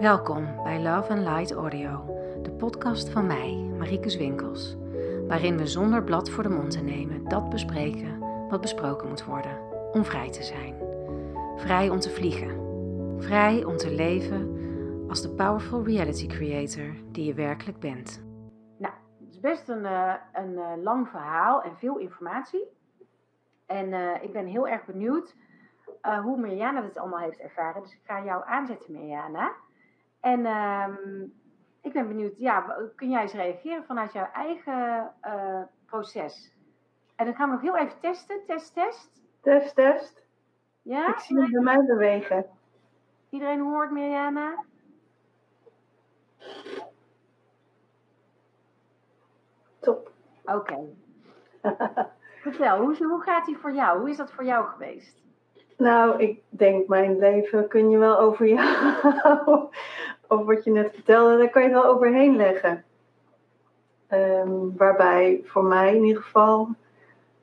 Welkom bij Love and Light Audio, de podcast van mij, Marieke Winkels, waarin we zonder blad voor de mond te nemen dat bespreken wat besproken moet worden, om vrij te zijn. Vrij om te vliegen. Vrij om te leven als de powerful reality creator die je werkelijk bent. Nou, het is best een, uh, een uh, lang verhaal en veel informatie. En uh, ik ben heel erg benieuwd hoe Mirjana dit allemaal heeft ervaren. Dus ik ga jou aanzetten, Mirjana. En um, ik ben benieuwd, ja, kun jij eens reageren vanuit jouw eigen uh, proces? En dan gaan we nog heel even testen. Test, test. Test, test. Ja? Ik zie het bij mij bewegen. Iedereen hoort Mirjana? Top. Oké. Okay. Vertel, hoe, hoe gaat die voor jou? Hoe is dat voor jou geweest? Nou, ik denk mijn leven kun je wel over jou, over wat je net vertelde, daar kan je het wel overheen leggen. Um, waarbij voor mij in ieder geval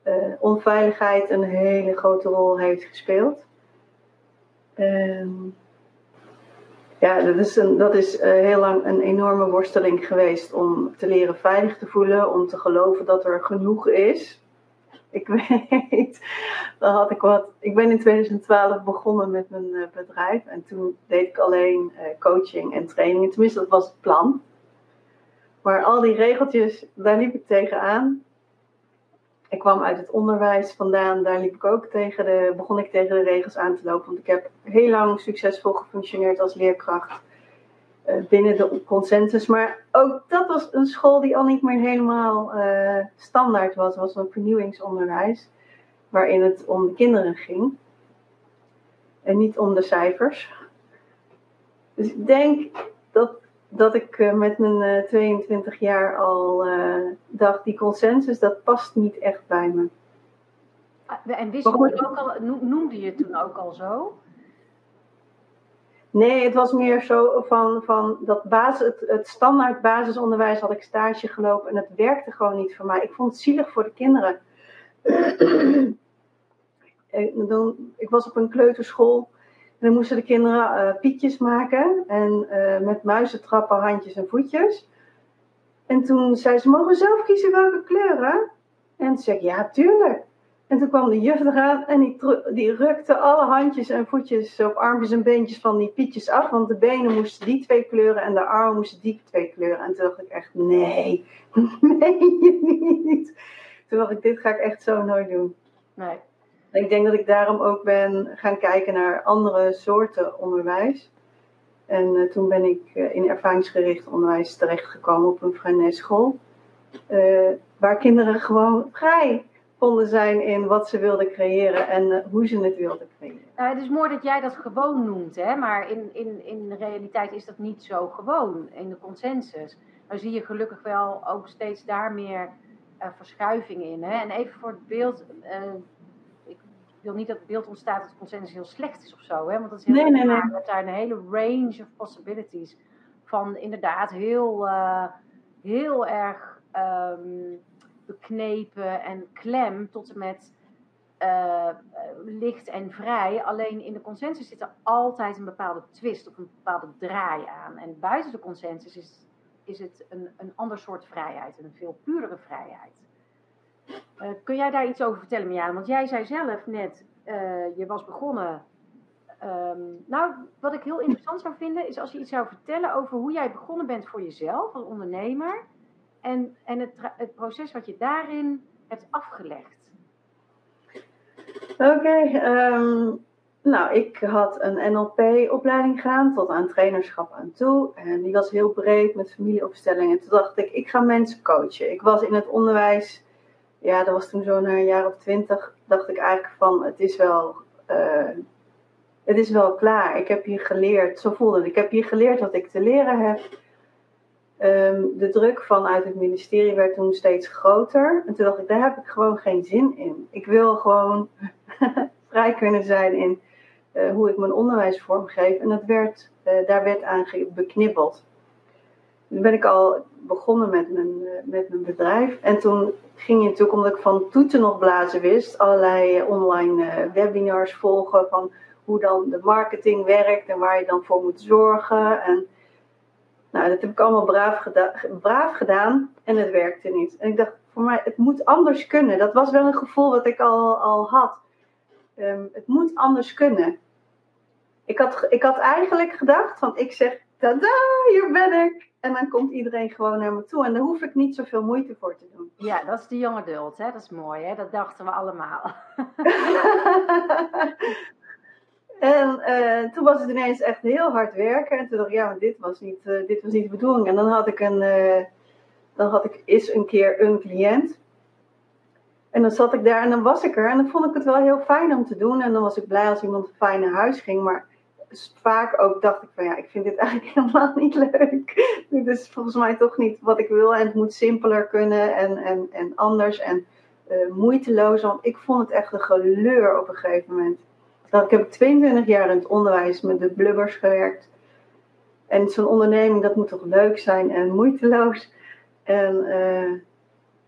uh, onveiligheid een hele grote rol heeft gespeeld. Um, ja, dat is, een, dat is uh, heel lang een enorme worsteling geweest om te leren veilig te voelen, om te geloven dat er genoeg is ik weet, dan had ik wat. Ik ben in 2012 begonnen met mijn uh, bedrijf en toen deed ik alleen uh, coaching en trainingen. Tenminste, dat was het plan. Maar al die regeltjes, daar liep ik tegenaan. Ik kwam uit het onderwijs vandaan, daar liep ik ook tegen de, begon ik tegen de regels aan te lopen. Want ik heb heel lang succesvol gefunctioneerd als leerkracht. Eh, binnen de consensus. Maar ook dat was een school die al niet meer helemaal uh, standaard was. Het was een vernieuwingsonderwijs waarin het om de kinderen ging en niet om de cijfers. Dus ik denk dat, dat ik uh, met mijn 22 jaar al dacht, die consensus, dat past niet echt bij me. Ah, en wist je ook al, noemde je het toen ook al zo? Nee, het was meer zo van, van dat basis, het, standaard basisonderwijs had ik stage gelopen en het werkte gewoon niet voor mij. Ik vond het zielig voor de kinderen. ik was op een kleuterschool en dan moesten de kinderen uh, pietjes maken en uh, met muizentrappen, handjes en voetjes. En toen zei ze, mogen zelf kiezen welke kleuren? En toen zei ik, ja, tuurlijk. En toen kwam de juf eraan en die, die rukte alle handjes en voetjes of armpjes en beentjes van die pietjes af. Want de benen moesten die twee kleuren en de armen moesten die twee kleuren. En toen dacht ik echt, nee, nee niet. Toen dacht ik, dit ga ik echt zo nooit doen. Nee. ik denk dat ik daarom ook ben gaan kijken naar andere soorten onderwijs. En uh, toen ben ik uh, in ervaringsgericht onderwijs terechtgekomen op een vrije school. Uh, waar kinderen gewoon vrij konden zijn in wat ze wilden creëren en uh, hoe ze het wilden creëren. Nou, het is mooi dat jij dat gewoon noemt, hè? maar in, in, in de realiteit is dat niet zo gewoon in de consensus. Nou zie je gelukkig wel ook steeds daar meer uh, verschuiving in. Hè? En even voor het beeld, uh, ik wil niet dat het beeld ontstaat dat consensus heel slecht is of zo, hè? want dat is heel nee, nee, nee. Dat daar een hele range of possibilities van inderdaad heel, heel erg. Um, beknepen en klem tot en met uh, licht en vrij. Alleen in de consensus zit er altijd een bepaalde twist of een bepaalde draai aan. En buiten de consensus is, is het een, een ander soort vrijheid, een veel puurdere vrijheid. Uh, kun jij daar iets over vertellen, Mian? Want jij zei zelf net, uh, je was begonnen. Um, nou, wat ik heel interessant zou vinden, is als je iets zou vertellen over hoe jij begonnen bent voor jezelf als ondernemer en, en het, het proces wat je daarin hebt afgelegd? Oké, ehm, nou, ik had een NLP-opleiding gedaan tot aan trainerschap aan toe. En die was heel breed met familieopstellingen. Toen dacht ik, ik ga mensen coachen. Ik was in het onderwijs, ja, dat was toen zo na een jaar of twintig, dacht ik eigenlijk van, het is wel, uh, het is wel klaar. Ik heb hier geleerd, zo voelde het. Ik heb hier geleerd wat ik te leren heb. Ehm, de druk vanuit het ministerie werd toen steeds groter. En toen dacht ik, daar heb ik gewoon geen zin in. Ik wil gewoon vrij kunnen zijn in uh, hoe ik mijn onderwijs vormgeef. En dat werd, uh, daar werd aan beknibbeld. Toen ben ik al begonnen met mijn, uh, met mijn bedrijf. En toen ging je natuurlijk, omdat ik van toeten nog blazen wist, allerlei online webinars volgen van hoe dan de marketing werkt en waar je dan voor moet zorgen. En nou, dat heb ik allemaal braaf, geda braaf gedaan en het werkte niet. En ik dacht, voor mij, het moet anders kunnen. Dat was wel een gevoel wat ik al, al had. Ehm, het moet anders kunnen. Ik had, ik had eigenlijk gedacht van, ik zeg, tada, hier ben ik. En dan komt iedereen gewoon naar me toe. En daar hoef ik niet zoveel moeite voor te doen. Ja, dat is de jonge adult, hè? Dat is mooi, hè? Dat dachten we allemaal. en uh, toen was het ineens echt heel hard werken. En toen dacht ik, ja, maar dit was niet, uh, dit was niet de bedoeling. En dan had ik een, uh, dan had ik eens een keer een cliënt. En dan zat ik daar en dan was ik er. En dan vond ik het wel heel fijn om te doen. En dan was ik blij als iemand fijn naar huis ging. Maar vaak ook dacht ik van ja, ik vind dit eigenlijk helemaal niet leuk. Dit is volgens mij toch niet wat ik wil. En het moet simpeler kunnen en, en, en anders en moeiteloos. Want ik vond het echt een geleur op een gegeven moment. Dat ik heb 22 jaar in het onderwijs met de blubbers gewerkt. En zo'n onderneming, dat moet toch leuk zijn en moeiteloos. En uh,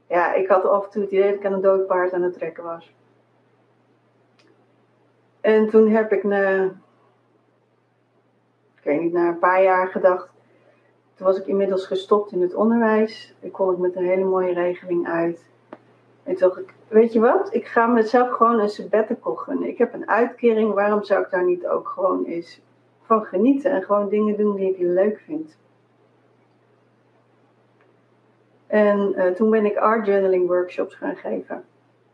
ja, ik had af en toe het idee dat ik aan een dood paard aan het trekken was. En toen heb ik na weet niet, na een paar jaar gedacht. Toen was ik inmiddels gestopt in het onderwijs. Ik kon ik met een hele mooie regeling uit. En toen dacht weet je wat? Ik ga mezelf gewoon een sabbatical gunnen. Ik heb een uitkering, waarom zou ik daar niet ook gewoon eens van genieten? En gewoon dingen doen die ik leuk vind. En uh, toen ben ik art journaling workshops gaan geven.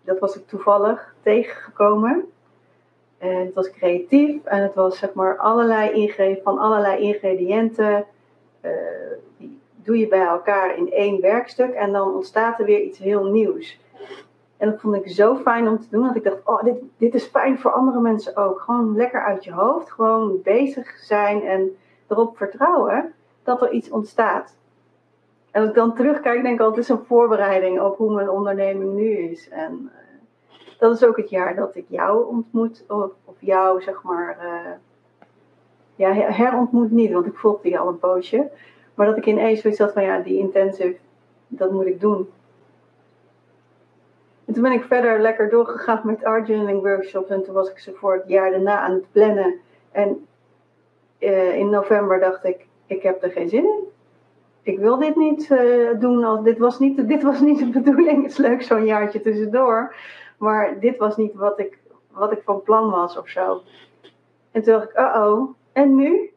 Dat was ik toevallig tegengekomen. En het was creatief en het was zeg maar allerlei van allerlei ingrediënten. Uh, die doe je bij elkaar in één werkstuk en dan ontstaat er weer iets heel nieuws. En dat vond ik zo fijn om te doen dat ik dacht, oh, dit, dit is fijn voor andere mensen ook. Gewoon lekker uit je hoofd, gewoon bezig zijn en erop vertrouwen dat er iets ontstaat. En als ik dan terugkijk, denk ik altijd, het is een voorbereiding op hoe mijn onderneming nu is. En dat is ook het jaar dat ik jou ontmoet, of, of jou zeg maar, uh, ja, herontmoet niet, want ik volgde je al een poosje. Maar dat ik ineens zoiets had van, ja, die intensive, dat moet ik doen. En toen ben ik verder lekker doorgegaan met art workshops. En toen was ik ze voor het jaar daarna aan het plannen. En uh, in november dacht ik, ik heb er geen zin in. Ik wil dit niet uh, doen. Als, dit, was niet, dit was niet de bedoeling. Het is leuk zo'n jaartje tussendoor. Maar dit was niet wat ik, wat ik van plan was of zo. En toen dacht ik, uh oh, en nu?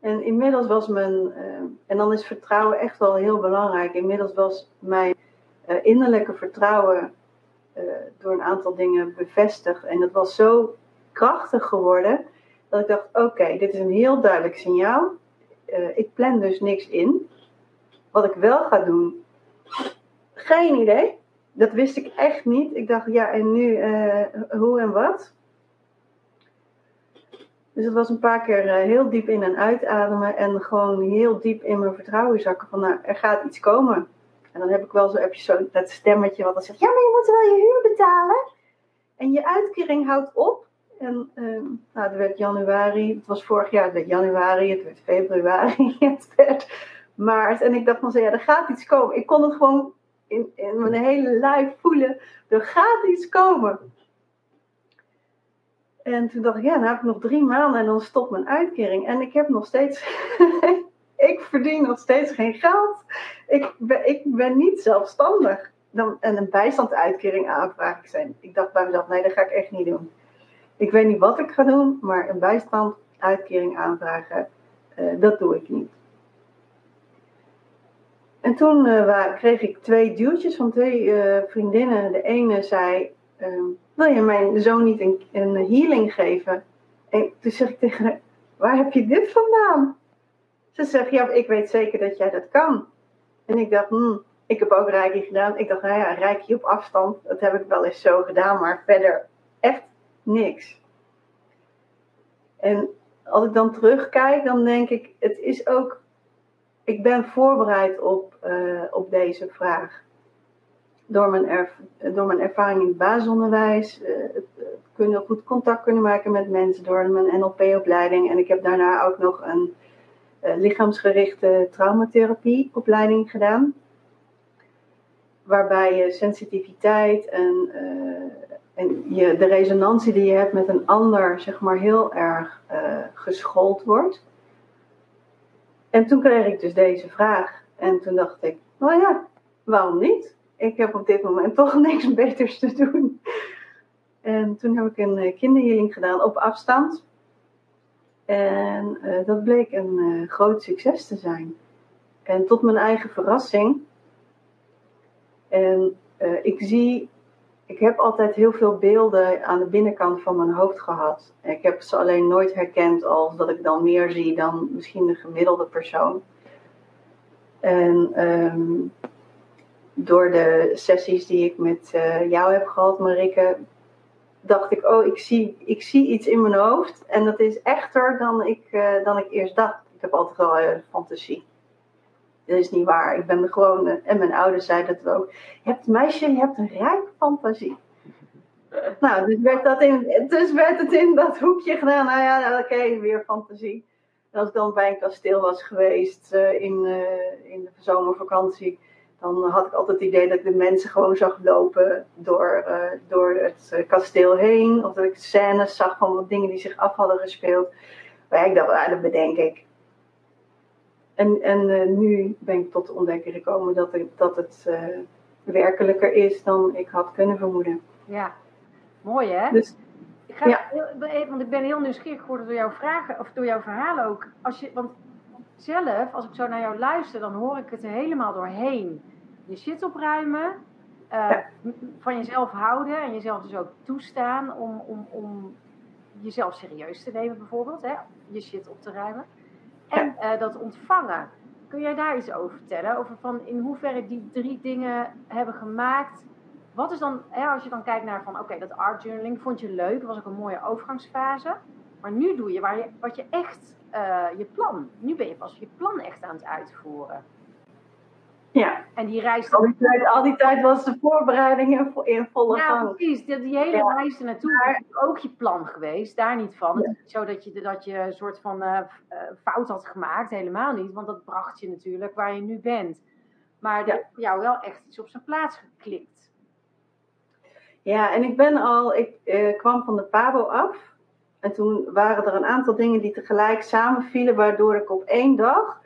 En inmiddels was mijn, uh, en dan is vertrouwen echt wel heel belangrijk. Inmiddels was mijn innerlijke vertrouwen uh, door een aantal dingen bevestigd. En dat was zo krachtig geworden dat ik dacht: oké, dit is een heel duidelijk signaal. ik plan dus niks in. Wat ik wel ga doen, geen idee dat wist ik echt niet. Ik dacht, ja, en nu hoe en wat? Dus het was een paar keer heel diep in en uitademen en gewoon heel diep in mijn vertrouwen zakken van, nou, er gaat iets komen. En dan heb ik wel zo, zo dat stemmetje wat dan zegt, ja, maar je moet wel je huur betalen. En je uitkering houdt op. En uh, nou, het werd januari, het was vorig jaar, het werd januari, het werd februari, het werd maart. En ik dacht van, ja, er gaat iets komen. Ik kon het gewoon in, in mijn hele lijf voelen, er gaat iets komen. En toen dacht ik, ja, dan heb ik nog drie maanden en dan stopt mijn uitkering. En ik heb nog steeds, ik verdien nog steeds geen geld. Ik ben, ik ben niet zelfstandig. Dan, en een bijstandsuitkering aanvragen. Ik, zei, ik dacht bij mezelf, nee, dat ga ik echt niet doen. Ik weet niet wat ik ga doen, maar een bijstandsuitkering aanvragen, uh, dat doe ik niet. En toen uh, kreeg ik twee duwtjes van twee uh, vriendinnen. De ene zei: uh, Wil je mijn zoon niet een, een, healing geven? En toen zeg ik tegen haar: Waar heb je dit vandaan? Ze ik weet zeker dat jij dat kan. En ik dacht: hmm, Ik heb ook reiki gedaan. Ik dacht: Nou ja, reiki op afstand. Dat heb ik wel eens zo gedaan, maar verder echt niks. En als ik dan terugkijk, dan denk ik: Het is ook ik ben voorbereid op, uh, op deze vraag. Door mijn, erf, door mijn ervaring in het basisonderwijs, het, kunnen, goed contact kunnen maken met mensen, door mijn NLP-opleiding. En ik heb daarna ook nog een lichaamsgerichte traumatherapie-opleiding gedaan. Waarbij je sensitiviteit en, en je, de resonantie die je hebt met een ander, zeg maar, heel erg uh, geschoold wordt. En toen kreeg ik dus deze vraag. En toen dacht ik, nou ja, waarom niet? Ik heb op dit moment toch niks beters te doen. En toen heb ik een kinderhealing gedaan op afstand. En uh, dat bleek een groot succes te zijn. En tot mijn eigen verrassing. En ik zie ik heb altijd heel veel beelden aan de binnenkant van mijn hoofd gehad. Ik heb ze alleen nooit herkend als dat ik dan meer zie dan misschien de gemiddelde persoon. En um, door de sessies die ik met jou heb gehad, Marike, dacht ik, oh, ik zie, ik zie iets in mijn hoofd. En dat is echter dan ik, uh, dan ik eerst dacht. Ik heb altijd wel uh, fantasie dat is niet waar. Ik ben er gewoon, eh, en mijn ouders zeiden het ook. Je hebt meisje, je hebt een rijke fantasie. Nou, dus werd, dat in, dus werd het in dat hoekje gedaan. Nou ja, nou, oké, weer fantasie. En als ik dan bij een kasteel was geweest in, in de zomervakantie, dan had ik altijd het idee dat ik de mensen gewoon zag lopen door, uh, door het kasteel heen. Of dat ik scènes zag van wat dingen die zich af hadden gespeeld. Maar ik dacht, ah, dat bedenk ik. En, en uh, nu ben ik tot de ontdekking gekomen dat, ik, dat het uh, werkelijker is dan ik had kunnen vermoeden. Ja, mooi hè? Dus, ik ga, ja. want ik ben heel nieuwsgierig geworden door jouw vragen, of door jouw verhalen ook. Als je, want zelf, als ik zo naar jou luister, dan hoor ik het er helemaal doorheen. Je shit opruimen, uh, ja. van jezelf houden en jezelf dus ook toestaan om, om, om jezelf serieus te nemen bijvoorbeeld, hè? je shit op te ruimen. En uh, dat ontvangen. Kun jij daar iets over vertellen? Over van in hoeverre die drie dingen hebben gemaakt. Wat is dan, hè, als je dan kijkt naar van oké, okay, dat art journaling vond je leuk, was ook een mooie overgangsfase. Maar nu doe je, waar je wat je echt, uh, je plan. Nu ben je pas je plan echt aan het uitvoeren. Ja. En die reis... Al die tijd, al die tijd was de voorbereiding in volle ja, gang. Ja, precies. Die, die hele ja. reis ernaartoe maar... is ook je plan geweest. Daar niet van. Ja. Zo dat je, dat je een soort van uh, fout had gemaakt. Helemaal niet. Want dat bracht je natuurlijk waar je nu bent. Maar ja. voor jou wel echt iets op zijn plaats geklikt. Ja, en ik ben al... Ik uh, kwam van de Pabo af. En toen waren er een aantal dingen die tegelijk samenvielen. Waardoor ik op één dag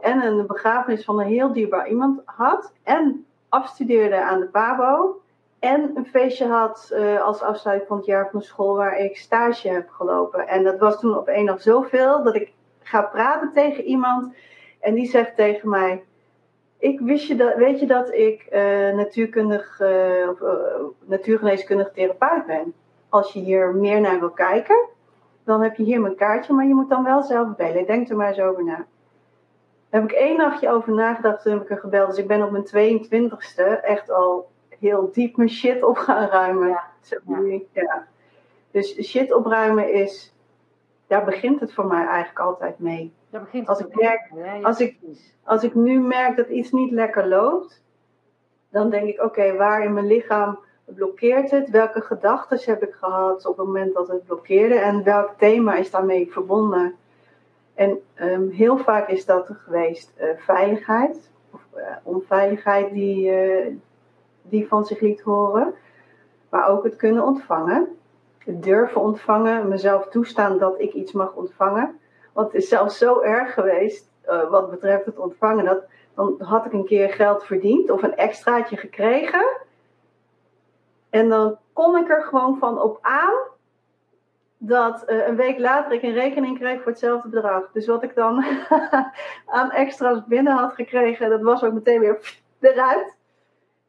en een begrafenis van een heel dierbaar iemand had. En afstudeerde aan de PABO. En een feestje had uh, als afsluiting van het jaar van de school waar ik stage heb gelopen. En dat was toen op één dag zoveel dat ik ga praten tegen iemand. En die zegt tegen mij: ik wist je dat, weet je dat ik uh, natuurkundig, of, natuurgeneeskundig therapeut ben? Als je hier meer naar wil kijken, dan heb je hier mijn kaartje, maar je moet dan wel zelf bellen. Denk er maar eens over na. Daar heb ik één nachtje over nagedacht, toen heb ik er gebeld. Dus ik ben op mijn 22ste echt al heel diep mijn shit op gaan ruimen. Ja. ja. ja. Dus shit opruimen is, daar begint het voor mij eigenlijk altijd mee. Daar begint als, ik merk, als, ik, als ik nu merk dat iets niet lekker loopt, dan denk ik, oké, waar in mijn lichaam blokkeert het? Welke gedachten heb ik gehad op het moment dat het blokkeerde? En welk thema is daarmee verbonden? En um, heel vaak is dat geweest uh, veiligheid of uh, onveiligheid die, uh, die van zich liet horen. Maar ook het kunnen ontvangen. Het durven ontvangen, mezelf toestaan dat ik iets mag ontvangen. Want het is zelfs zo erg geweest wat betreft het ontvangen. Dat, dan had ik een keer geld verdiend of een extraatje gekregen. En dan kon ik er gewoon van op aan dat uh, een week later ik een rekening kreeg voor hetzelfde bedrag. Dus wat ik dan aan extra's binnen had gekregen, dat was ook meteen weer eruit.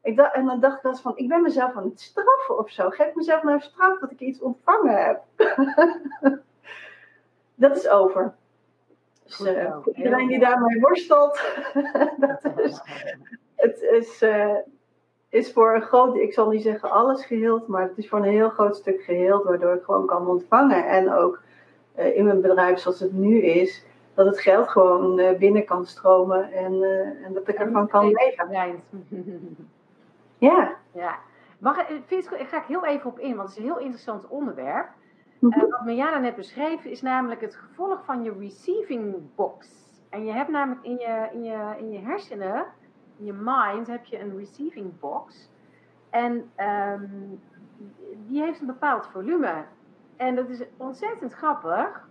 Ik dacht, en dan dacht ik wel eens van, ik ben mezelf aan het straffen of zo. Geef mezelf nou straf dat ik iets ontvangen heb. dat is over. Dus uh, voor iedereen die daarmee worstelt, dat is, het is, uh, is voor een groot, ik zal niet zeggen alles geheeld, maar het is voor een heel groot stuk geheeld, waardoor ik gewoon kan ontvangen. En ook uh, in mijn bedrijf zoals het nu is, dat het geld gewoon uh, binnen kan stromen en, uh, en dat ik ervan kan leven. ja. ja. Mag, ik, ga ik heel even op in, want het is een heel interessant onderwerp. -hmm. wat Marjana net beschreef, is namelijk het gevolg van je receiving box. En je hebt namelijk in je, in je, in je hersenen je mind heb je een receiving box. En um, die heeft een bepaald volume. En dat is ontzettend grappig.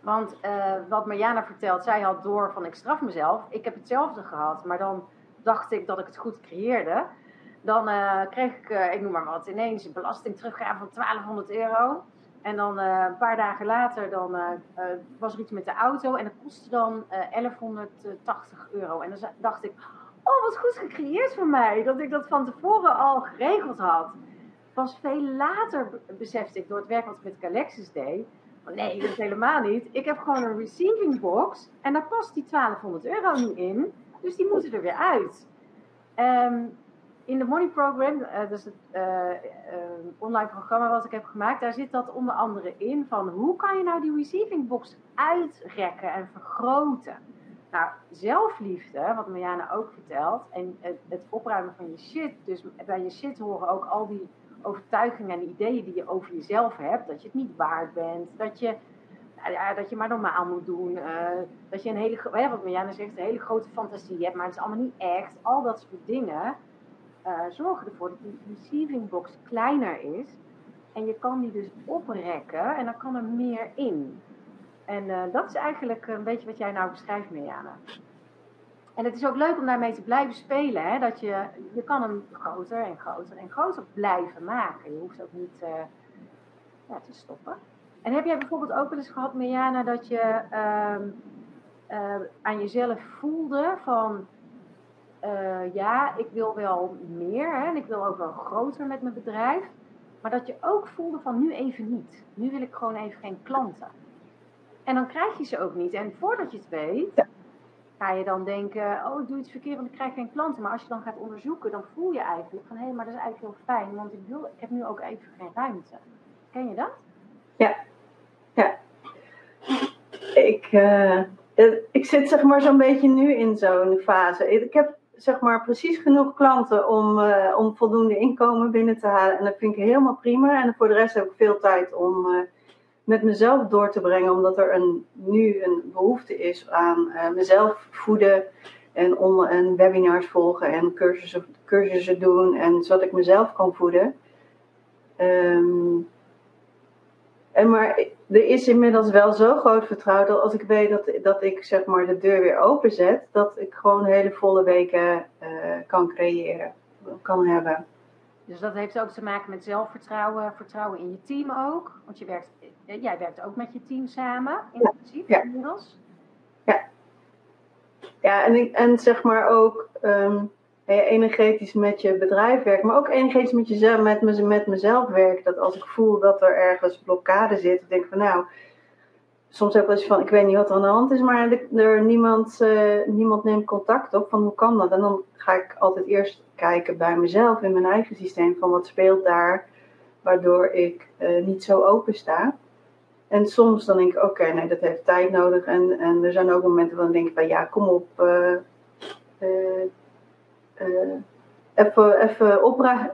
Want uh, wat Marjana vertelt, zij had door van ik straf mezelf. Ik heb hetzelfde gehad, maar dan dacht ik dat ik het goed creëerde. Dan uh, kreeg ik, uh, ik noem maar wat, ineens een belastingteruggave van 1200 euro. En dan een paar dagen later dan, was er iets met de auto en dat kostte dan 1180 euro. En dan dacht ik, oh wat goed gecreëerd voor mij, dat ik dat van tevoren al geregeld had. Pas veel later besefte ik door het werk wat ik met Calexis deed, Nee, dat is helemaal niet. Ik heb gewoon een receiving box en daar past die 1200 euro nu in. Dus die moeten er weer uit. Um, in de Money Program, uh, dat is het uh, uh, online programma wat ik heb gemaakt, daar zit dat onder andere in van hoe kan je nou die receiving box uitrekken en vergroten. Nou, zelfliefde, wat Mariana ook vertelt, en het, opruimen van je shit. Dus bij je shit horen ook al die overtuigingen en ideeën die je over jezelf hebt. Dat je het niet waard bent. Dat je, nou ja, dat je maar normaal moet doen. Uh, dat je een hele, wat Marianne zegt, een hele grote fantasie hebt. Maar het is allemaal niet echt. Al dat soort dingen uh, zorgen ervoor dat die receiving box kleiner is. En je kan die dus oprekken en dan kan er meer in. En uh, dat is eigenlijk een beetje wat jij nou beschrijft, Marianne. En het is ook leuk om daarmee te blijven spelen. Hè? Dat je, je kan hem groter en groter en groter blijven maken. Je hoeft ook niet ja, te stoppen. En heb jij bijvoorbeeld ook wel eens gehad, Mirjana, dat je uh, uh, aan jezelf voelde van... Eh, ja, ik wil wel meer hè, en ik wil ook wel groter met mijn bedrijf. Maar dat je ook voelde van nu even niet. Nu wil ik gewoon even geen klanten. En dan krijg je ze ook niet. En voordat je het weet, ga je dan denken, oh ik doe iets verkeerd want ik krijg geen klanten. Maar als je dan gaat onderzoeken, dan voel je eigenlijk van hé, hey, maar dat is eigenlijk heel fijn, want ik, wil, ik heb nu ook even geen ruimte. Ken je dat? Ja, ja. Ik, uh, ik zit zeg maar zo'n beetje nu in zo'n fase. Ik heb zeg maar precies genoeg klanten om, uh, om voldoende inkomen binnen te halen. En dat vind ik helemaal prima. En voor de rest heb ik veel tijd om... Uh, met mezelf door te brengen, omdat er een, nu een behoefte is aan uh, mezelf voeden en, on, en webinars volgen en cursussen, cursussen doen en zodat ik mezelf kan voeden. Um, en maar er is inmiddels wel zo groot vertrouwen dat als ik weet dat, dat ik zeg maar de deur weer openzet, dat ik gewoon hele volle weken uh, kan creëren, kan hebben. Dus dat heeft ook te maken met zelfvertrouwen, vertrouwen in je team ook. Want je werkt jij werkt ook met je team samen, in ja. inmiddels. Ja. Ja, en, en zeg maar ook um, energetisch met je bedrijf werken, maar ook energetisch met jezelf, met, met mezelf werken. Dat als ik voel dat er ergens blokkade zit, ik denk van nou, soms heb ik wel eens van, ik weet niet wat er aan de hand is, maar er, niemand, uh, niemand neemt contact op van hoe kan dat? En dan ga ik altijd eerst kijken bij mezelf in mijn eigen systeem van wat speelt daar, waardoor ik uh, niet zo open sta. En soms dan denk ik, oké, nee, dat heeft tijd nodig. En, en er zijn ook momenten waarop ik denk van, ja, kom op, uh, uh, uh, even,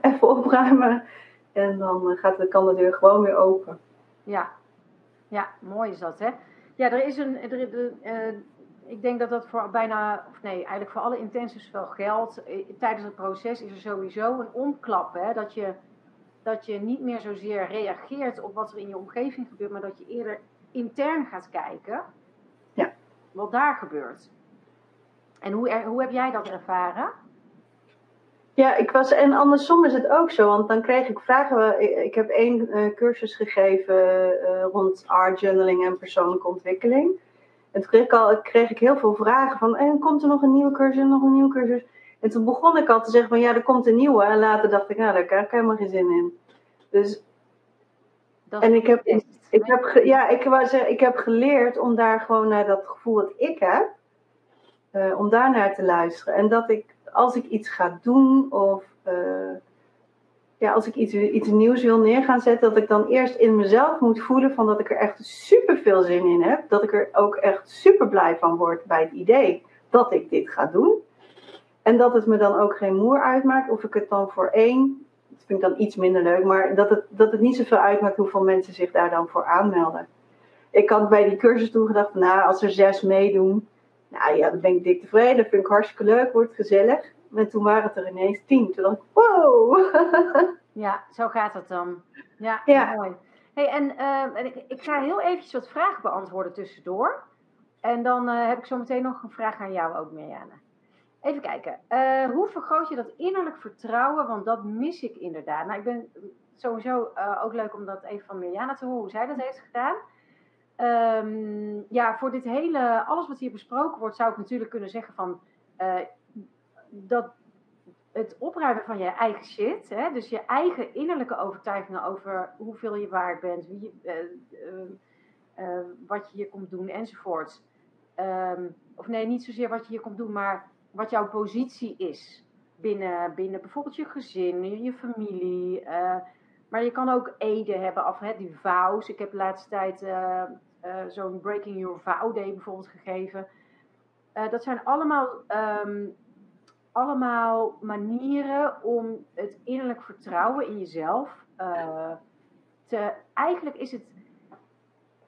even, opruimen. En dan gaat de, kan de deur gewoon weer open. Ja, ja mooi is dat, hè? Ja, er is een, er, ik denk dat dat voor bijna, of nee, eigenlijk voor alle intensives wel geldt. Tijdens het proces is er sowieso een omklap, hè? Dat je dat je niet meer zozeer reageert op wat er in je omgeving gebeurt, maar dat je eerder intern gaat kijken ja. wat daar gebeurt. En hoe, er, hoe heb jij dat ervaren? Ja, ik was, en andersom is het ook zo, want dan kreeg ik vragen. Ik, heb één uh, cursus gegeven uh, rond art journaling en persoonlijke ontwikkeling. En toen kreeg ik, al, kreeg ik heel veel vragen van, en komt er nog een nieuwe cursus, nog een nieuwe cursus? En toen begon ik al te zeggen van ja, er komt een nieuwe. En later dacht ik, nou, daar heb ik helemaal geen zin in. Dus. en ik heb, ik, heb, ja, ik, was, ik heb geleerd om daar gewoon naar dat gevoel dat ik heb, uh, om daar naar te luisteren. En dat ik, als ik iets ga doen of uh, ja, als ik iets, iets nieuws wil neer gaan zetten, dat ik dan eerst in mezelf moet voelen van dat ik er echt super veel zin in heb. Dat ik er ook echt super blij van word bij het idee dat ik dit ga doen. En dat het me dan ook geen moer uitmaakt of ik het dan voor één, dat vind ik dan iets minder leuk, maar dat het, dat het niet zoveel uitmaakt hoeveel mensen zich daar dan voor aanmelden. Ik had bij die cursus toen gedacht, nou, als er zes meedoen, nou ja, dan ben ik dik tevreden, dat vind ik hartstikke leuk, wordt gezellig. En toen waren het er ineens tien. Toen dacht ik, wow! Ja, zo gaat het dan. Ja, ja. mooi. Hey, en uh, ik, ik, ga heel eventjes wat vragen beantwoorden tussendoor. En dan uh, heb ik zo meteen nog een vraag aan jou ook, Mirjana. Even kijken. Uh, hoe vergroot je dat innerlijk vertrouwen? Want dat mis ik inderdaad. Nou, ik ben sowieso ook leuk om dat even van Mirjana te horen, hoe zij dat heeft gedaan. Um, ja, voor dit hele, alles wat hier besproken wordt, zou ik natuurlijk kunnen zeggen van dat het opruimen van je eigen shit, hè, dus je eigen innerlijke overtuigingen over hoeveel je waard bent, wie je, wat je hier komt doen enzovoort. Um, of nee, niet zozeer wat je hier komt doen, maar wat jouw positie is binnen, binnen bijvoorbeeld je gezin, je familie. maar je kan ook ede hebben, of hè, die vows. Ik heb de laatste tijd zo'n Breaking Your Vow Day bijvoorbeeld gegeven. dat zijn allemaal um, allemaal manieren om het innerlijk vertrouwen in jezelf te. Eigenlijk is het.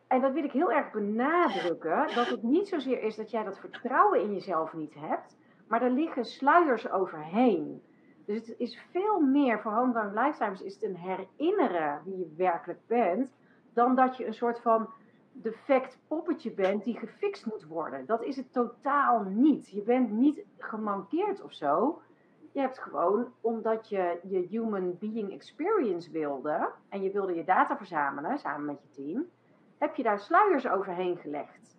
En dat wil ik heel erg benadrukken: dat het niet zozeer is dat jij dat vertrouwen in jezelf niet hebt, maar er liggen sluiers overheen. Dus het is veel meer voor Homegrown Lifetimes is het een herinneren wie je werkelijk bent, dan dat je een soort van defect poppetje bent die gefixt moet worden. Dat is het totaal niet. Je bent niet gemankeerd of zo. Je hebt gewoon, omdat je je human being experience wilde en je wilde je data verzamelen samen met je team, heb je daar sluiers overheen gelegd.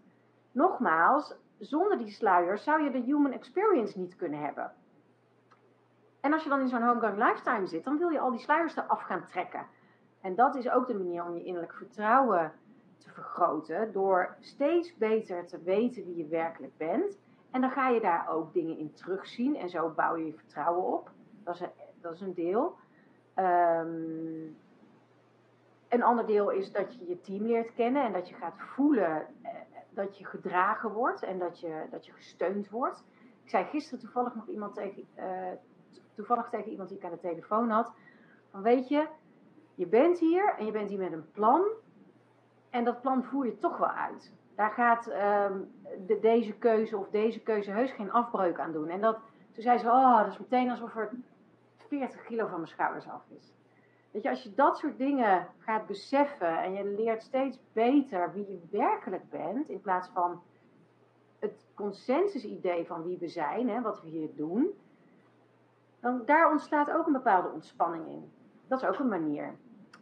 Nogmaals, zonder die sluiers zou je de human experience niet kunnen hebben. En als je dan in zo'n homegrown lifetime zit, dan wil je al die sluiers eraf gaan trekken. En dat is ook de manier om je innerlijk vertrouwen te vergroten door steeds beter te weten wie je werkelijk bent. En dan ga je daar ook dingen in terugzien en zo bouw je je vertrouwen op. Dat is een, dat is een deel. Um, een ander deel is dat je je team leert kennen en dat je gaat voelen eh, dat je gedragen wordt en dat je, dat je gesteund wordt. Ik zei gisteren toevallig nog iemand tegen, uh, toevallig tegen iemand die ik aan de telefoon had. Van weet je, je bent hier en je bent hier met een plan. En dat plan voer je toch wel uit. Daar gaat ehm, de, deze keuze of deze keuze heus geen afbreuk aan doen. En dat, toen zei ze, oh, dat is meteen alsof er 40 kilo van mijn schouders af is. Weet je, als je dat soort dingen gaat beseffen en je leert steeds beter wie je werkelijk bent, in plaats van het consensus-idee van wie we zijn, hè, wat we hier doen, dan daar ontstaat ook een bepaalde ontspanning in. Dat is ook een manier.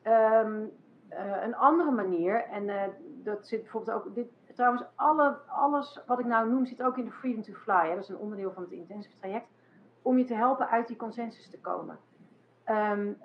Um, uh, een andere manier, en uh, dat zit bijvoorbeeld ook, dit, trouwens, alle, alles wat ik nou noem zit ook in de Freedom to Fly. Hè? Dat is een onderdeel van het intensive traject, om je te helpen uit die consensus te komen. Een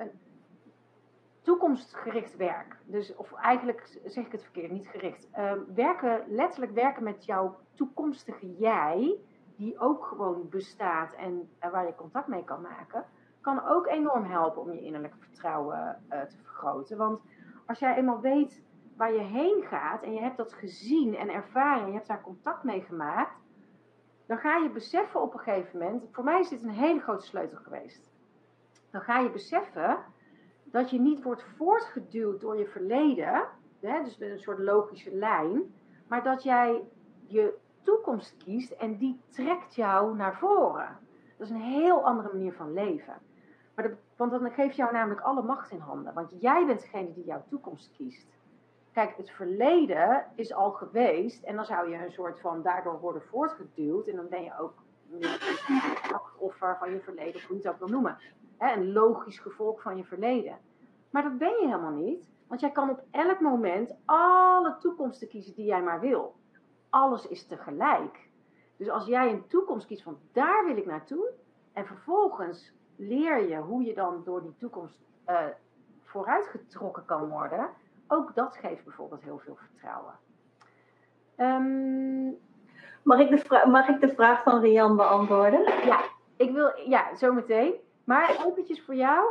toekomstgericht werk, dus, of eigenlijk zeg ik het verkeerd, niet gericht. Um, werken, letterlijk werken met jouw toekomstige jij, die ook gewoon bestaat en uh, waar je contact mee kan maken, kan ook enorm helpen om je innerlijke vertrouwen te vergroten. Want als jij eenmaal weet waar je heen gaat en je hebt dat gezien en ervaren en je hebt daar contact mee gemaakt, dan ga je beseffen op een gegeven moment, voor mij is dit een hele grote sleutel geweest. Dan ga je beseffen dat je niet wordt voortgeduwd door je verleden, hè, dus met een soort logische lijn, maar dat jij je toekomst kiest en die trekt jou naar voren. Dat is een heel andere manier van leven. Maar want dan geeft jou namelijk alle macht in handen. Want jij bent degene die jouw toekomst kiest. Kijk, het verleden is al geweest. En dan zou je een soort van daardoor worden voortgeduwd. En dan ben je ook slachtoffer van je verleden, of hoe je het ook wil noemen. Een logisch gevolg van je verleden. Maar dat ben je helemaal niet. Want jij kan op elk moment alle toekomsten kiezen die jij maar wil. Alles is tegelijk. Dus als jij een toekomst kiest van daar wil ik naartoe. En vervolgens leer je hoe je dan door die toekomst uh, vooruitgetrokken kan worden. Ook dat geeft bijvoorbeeld heel veel vertrouwen. Um, mag, ik de mag ik de vraag van Rian beantwoorden? Ja, ik wil, ja, zometeen. Maar eventjes voor jou,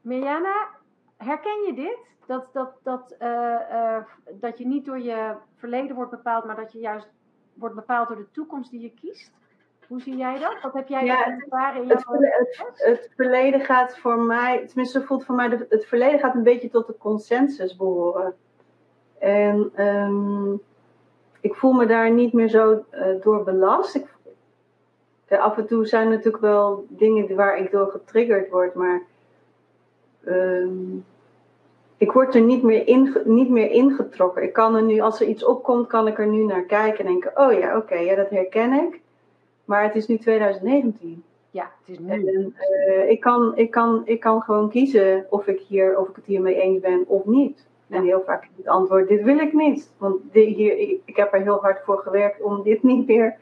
Mirjana, herken je dit? Dat, dat, dat, uh, uh, dat je niet door je verleden wordt bepaald, maar dat je juist wordt bepaald door de toekomst die je kiest? Hoe zie jij dat? Wat heb jij ja, ervaren in jouw het, het, het, verleden gaat voor mij, tenminste voelt voor mij, de, het verleden gaat een beetje tot de consensus behoren. En um, ik voel me daar niet meer zo uh, door belast. Ik, af en toe zijn natuurlijk wel dingen waar ik door getriggerd word, maar ehm, ik word er niet meer, in, niet meer ingetrokken. Ik kan er nu, als er iets opkomt, kan ik er nu naar kijken en denken: oh ja, oké, ja, dat herken ik. Maar het is nu 2019. Ja, het is nu. En, uh, ik, kan, ik, kan, ik kan gewoon kiezen of ik, hier, of ik het hiermee eens ben of niet. En heel vaak is het antwoord: dit wil ik niet. Want hier, ik, ik, heb er heel hard voor gewerkt om dit niet meer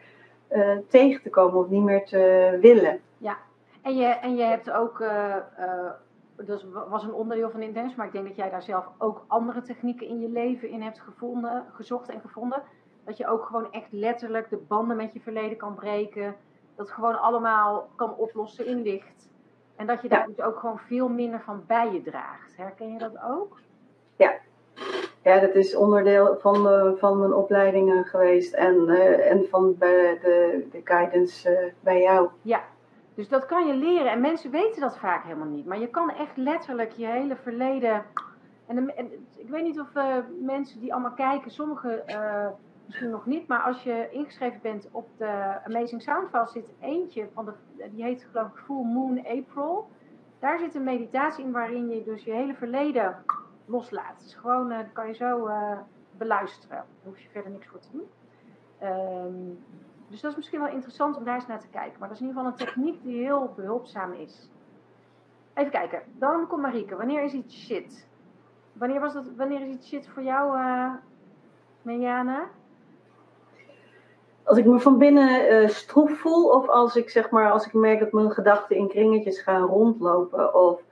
uh, tegen te komen of niet meer te willen. Ja, en je, en je hebt ook. Uh, dat was een onderdeel van Intens, maar ik denk dat jij daar zelf ook andere technieken in je leven in hebt gevonden, gezocht en gevonden. Dat je ook gewoon echt letterlijk de banden met je verleden kan breken. Dat gewoon allemaal kan oplossen in licht. En dat je daar dus ook gewoon veel minder van bij je draagt. Herken je dat ook? Ja, ja dat is onderdeel van, uh, van mijn opleidingen geweest en, uh, en van bij de, de guidance bij jou. Ja, dus dat kan je leren. En mensen weten dat vaak helemaal niet. Maar je kan echt letterlijk je hele verleden. En, en ik weet niet of mensen die allemaal kijken, sommigen misschien nog niet, maar als je ingeschreven bent op de Amazing Soundfile zit eentje van de, die heet geloof ik Full Moon April. Daar zit een meditatie in waarin je dus je hele verleden loslaat. Dus gewoon, dat kan je zo uh, beluisteren. Daar hoef je verder niks voor te doen. Um, dus dat is misschien wel interessant om daar eens naar te kijken. Maar dat is in ieder geval een techniek die heel behulpzaam is. Even kijken. Dan komt Marieke. Wanneer is iets shit? Wanneer, was dat, wanneer is iets shit voor jou, uh, Mejana? als ik me van binnen uh, stroef voel, of als ik zeg maar, als ik merk dat mijn gedachten in kringetjes gaan rondlopen, of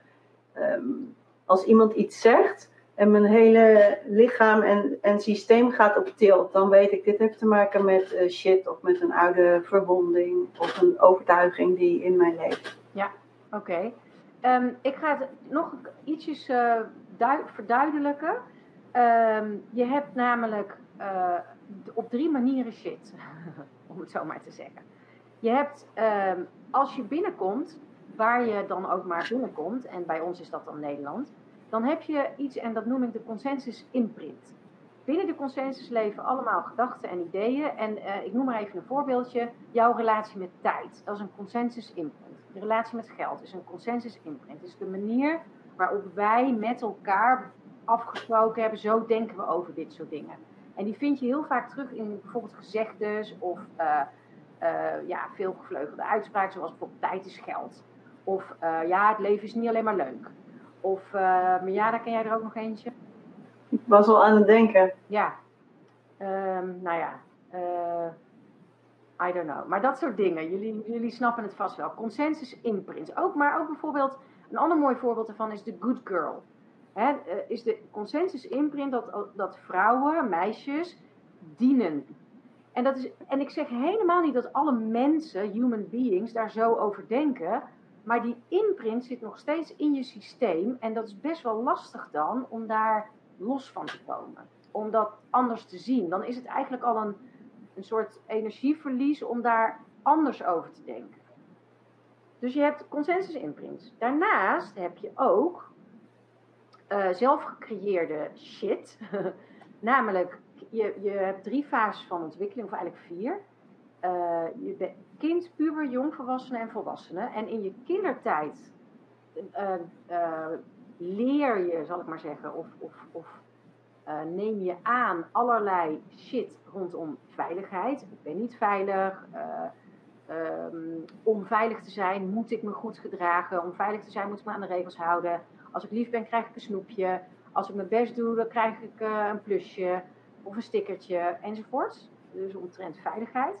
um, als iemand iets zegt en mijn hele lichaam en, en systeem gaat op tilt, dan weet ik, dit heeft te maken met uh, shit of met een oude verwonding of een overtuiging die in mij leeft. Ja, oké. Um, ik ga het nog ietsjes uh, verduidelijken. Um, je hebt namelijk op drie manieren shit, om het zo maar te zeggen. Je hebt, uh, als je binnenkomt, waar je dan ook maar binnenkomt, en bij ons is dat dan Nederland, dan heb je iets, en dat noem ik de consensus imprint. Binnen de consensus leven allemaal gedachten en ideeën. En uh, ik noem maar even een voorbeeldje. Jouw relatie met tijd, dat is een consensus imprint. De relatie met geld is een consensus imprint. Het is de manier waarop wij met elkaar afgesproken hebben, zo denken we over dit soort dingen. En die vind je heel vaak terug in bijvoorbeeld gezegdes of uh, ja, veelgevleugelde uitspraken, zoals bijvoorbeeld tijd is geld. Of ja, het leven is niet alleen maar leuk. Of, daar ken jij er ook nog eentje. Ik was al aan het denken. Ja. Um, nou ja, I don't know. Maar dat soort dingen, jullie, jullie snappen het vast wel. Consensus imprint. Ook, maar ook bijvoorbeeld, een ander mooi voorbeeld daarvan is de good girl. Hè, eh, is de consensus imprint dat, dat vrouwen, meisjes, dienen. En, dat is, en ik zeg helemaal niet dat alle mensen, human beings, daar zo over denken. Maar die imprint zit nog steeds in je systeem. En dat is best wel lastig dan om daar los van te komen. Om dat anders te zien. Dan is het eigenlijk al een, een soort energieverlies om daar anders over te denken. Dus je hebt consensus imprints. Daarnaast heb je ook uh, zelf gecreëerde shit. Namelijk, je, je hebt drie fases van ontwikkeling, of eigenlijk vier. Uh, je bent kind, puber, jongvolwassene en volwassene. En in je kindertijd uh, leer je, zal ik maar zeggen, of, of, of neem je aan allerlei shit rondom veiligheid. Ik ben niet veilig. Um, om veilig te zijn moet ik me goed gedragen. Om veilig te zijn moet ik me aan de regels houden. Als ik lief ben, krijg ik een snoepje. Als ik mijn best doe, dan krijg ik een plusje of een stickertje enzovoorts. Dus omtrent veiligheid.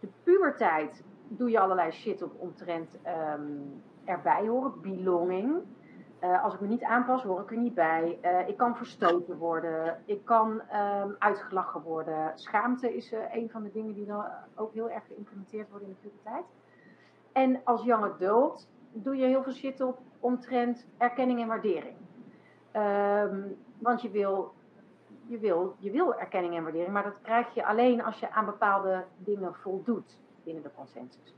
De puberteit doe je allerlei shit op omtrent um, erbij horen, belonging. Uh, als ik me niet aanpas, hoor ik er niet bij. Uh, ik kan verstoten worden. Ik kan um, uitgelachen worden. Schaamte is uh, een van de dingen die dan ook heel erg geïmplementeerd worden in de puberteit. En als young adult doe je heel veel shit op omtrent erkenning en waardering. Um, want je wil, je, wil, je wil erkenning en waardering, maar dat krijg je alleen als je aan bepaalde dingen voldoet binnen de consensus.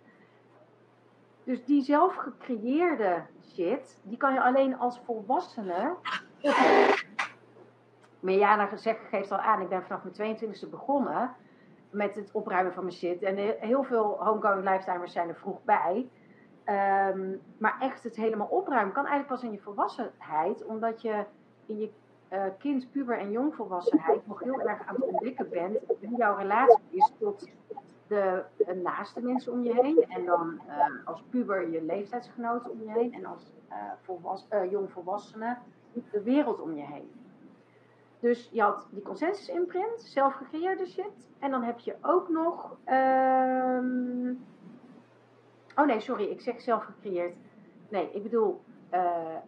Dus die zelf gecreëerde shit, die kan je alleen als volwassene. Mirjana geeft al aan, ik ben vanaf mijn 22e begonnen met het opruimen van mijn shit. En heel veel homegoing lifetimers zijn er vroeg bij. Ehm, maar echt het helemaal opruimen kan eigenlijk pas in je volwassenheid, omdat je in je uh, kind, puber en jongvolwassenheid nog heel erg aan het ontdekken bent hoe jouw relatie is tot de naaste mensen om je heen. En dan uh, als puber je leeftijdsgenoten om je heen. En als volwas, jongvolwassene de wereld om je heen. Dus je had die consensus imprint, zelf gecreëerde shit. En dan heb je ook nog. Um... Oh nee, sorry, ik zeg zelf gecreëerd. Nee, ik bedoel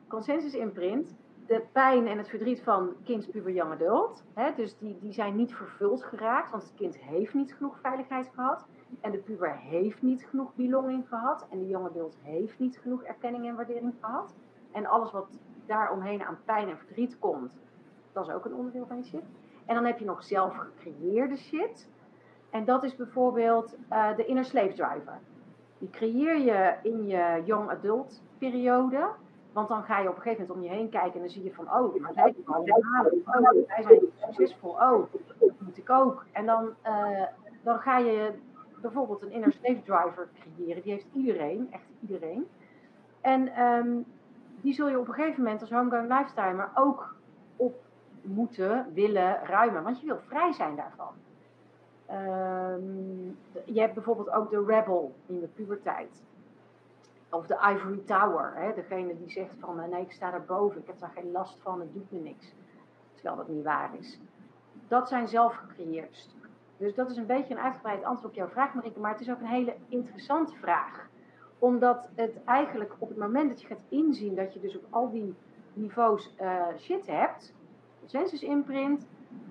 consensus imprint de pijn en het verdriet van kind, puber, young adult. Hè, dus die, die zijn niet vervuld geraakt, want het kind heeft niet genoeg veiligheid gehad. En de puber heeft niet genoeg belonging gehad. En de young adult heeft niet genoeg erkenning en waardering gehad. En alles wat daaromheen aan pijn en verdriet komt, dat is ook een onderdeel van je shit. En dan heb je nog zelf gecreëerde shit. En dat is bijvoorbeeld uh, de inner slave driver. Die creëer je in je young adult periode. Want dan ga je op een gegeven moment om je heen kijken en dan zie je van, oh, maar zij al halen. Oh, zij zijn succesvol. Oh, dat moet ik ook. En dan, uh, dan ga je bijvoorbeeld een inner slave driver creëren. Die heeft iedereen, echt iedereen. En um, die zul je op een gegeven moment als homegrown lifetimer ook op moeten, willen ruimen. Want je wil vrij zijn daarvan. Um, je hebt bijvoorbeeld ook de rebel in de puberteit. Of de Ivory Tower, hè, degene die zegt van eh, nee, ik sta daar boven, ik heb daar geen last van, het doet me niks. Terwijl dat niet waar is. Dat zijn zelf gecreëerde stukken. Dus dat is een beetje een uitgebreid antwoord op jouw vraag, Marike, maar het is ook een hele interessante vraag. Omdat het eigenlijk op het moment dat je gaat inzien dat je dus op al die niveaus uh, shit hebt, census imprint,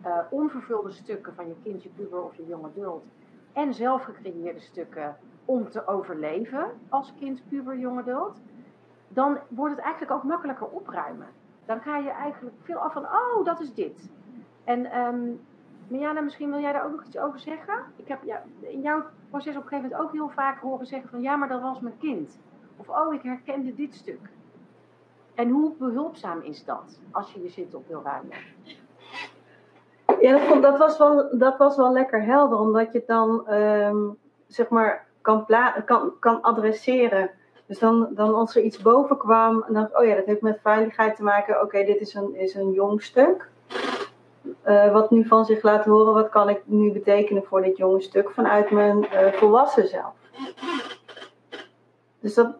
uh, onvervulde stukken van je kind, je puber of je jonge adult, en zelfgecreëerde stukken om te overleven als kind, puber, jong dan wordt het eigenlijk ook makkelijker opruimen. Dan ga je eigenlijk veel af van, oh, dat is dit. En um, misschien wil jij daar ook nog iets over zeggen? Ik heb ja, in jouw proces op een gegeven moment ook heel vaak horen zeggen van, ja, maar dat was mijn kind. Of, oh, ik herkende dit stuk. En hoe behulpzaam is dat als je je zit op wil ruimen? Ja, dat, dat, was wel, dat was wel lekker helder, omdat je dan, um, zeg maar, kan, kan, kan adresseren. Dus dan, dan als er iets boven kwam, dan, oh ja, dat heeft met veiligheid te maken. Oké, dit is een, is een jong stuk. Uh, wat nu van zich laat horen, wat kan ik nu betekenen voor dit jonge stuk vanuit mijn uh, volwassen zelf. Dus dat,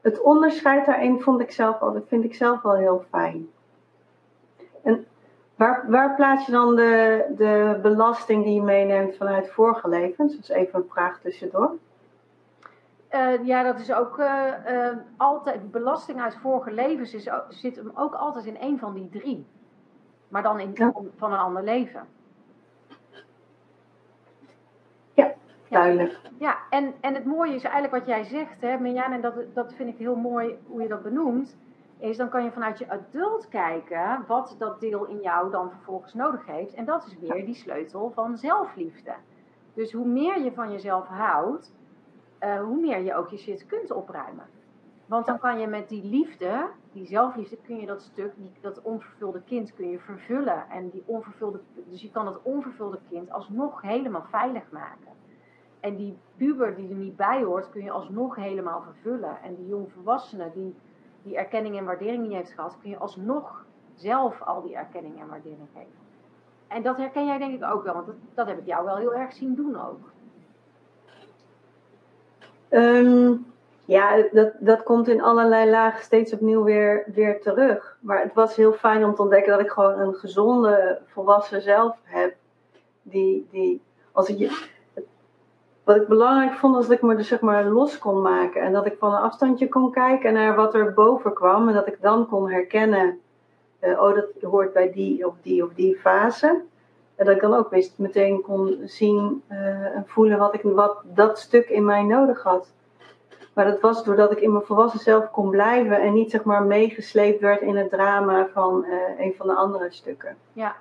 het onderscheid daarin vond ik zelf al, dat vind ik zelf wel heel fijn. En Waar, waar plaats je dan de, de belasting die je meeneemt vanuit vorige levens? Dat is even een vraag tussendoor. Uh, ja, dat is ook uh, uh, altijd. Belasting uit vorige levens is, zit hem ook altijd in een van die drie. Maar dan in, ja. van een ander leven. Ja, duidelijk. Ja, en, en het mooie is eigenlijk wat jij zegt, hè, Mirjana, en dat, dat vind ik heel mooi hoe je dat benoemt is dan kan je vanuit je adult kijken wat dat deel in jou dan vervolgens nodig heeft. En dat is weer die sleutel van zelfliefde. Dus hoe meer je van jezelf houdt, uh, hoe meer je ook je shit kunt opruimen. Want dan kan je met die liefde, die zelfliefde, kun je dat stuk, die, dat onvervulde kind, kun je vervullen. En die onvervulde, dus je kan dat onvervulde kind alsnog helemaal veilig maken. En die puber die er niet bij hoort, kun je alsnog helemaal vervullen. En die jongvolwassene die die erkenning en waardering niet heeft gehad, kun je alsnog zelf al die erkenning en waardering geven. En dat herken jij denk ik ook wel, want dat, dat heb ik jou wel heel erg zien doen ook. Um, ja, dat, dat komt in allerlei lagen steeds opnieuw weer, weer terug. Maar het was heel fijn om te ontdekken dat ik gewoon een gezonde, volwassen zelf heb. Die, die als ik wat ik belangrijk vond, was dat ik me dus zeg maar los kon maken. En dat ik van een afstandje kon kijken naar wat er boven kwam. En dat ik dan kon herkennen, uh, oh dat hoort bij die of die of die fase. En dat ik dan ook wist, meteen kon zien uh, en voelen wat, ik, wat dat stuk in mij nodig had. Maar dat was doordat ik in mijn volwassen zelf kon blijven en niet zeg maar meegesleept werd in het drama van uh, een van de andere stukken. Ja,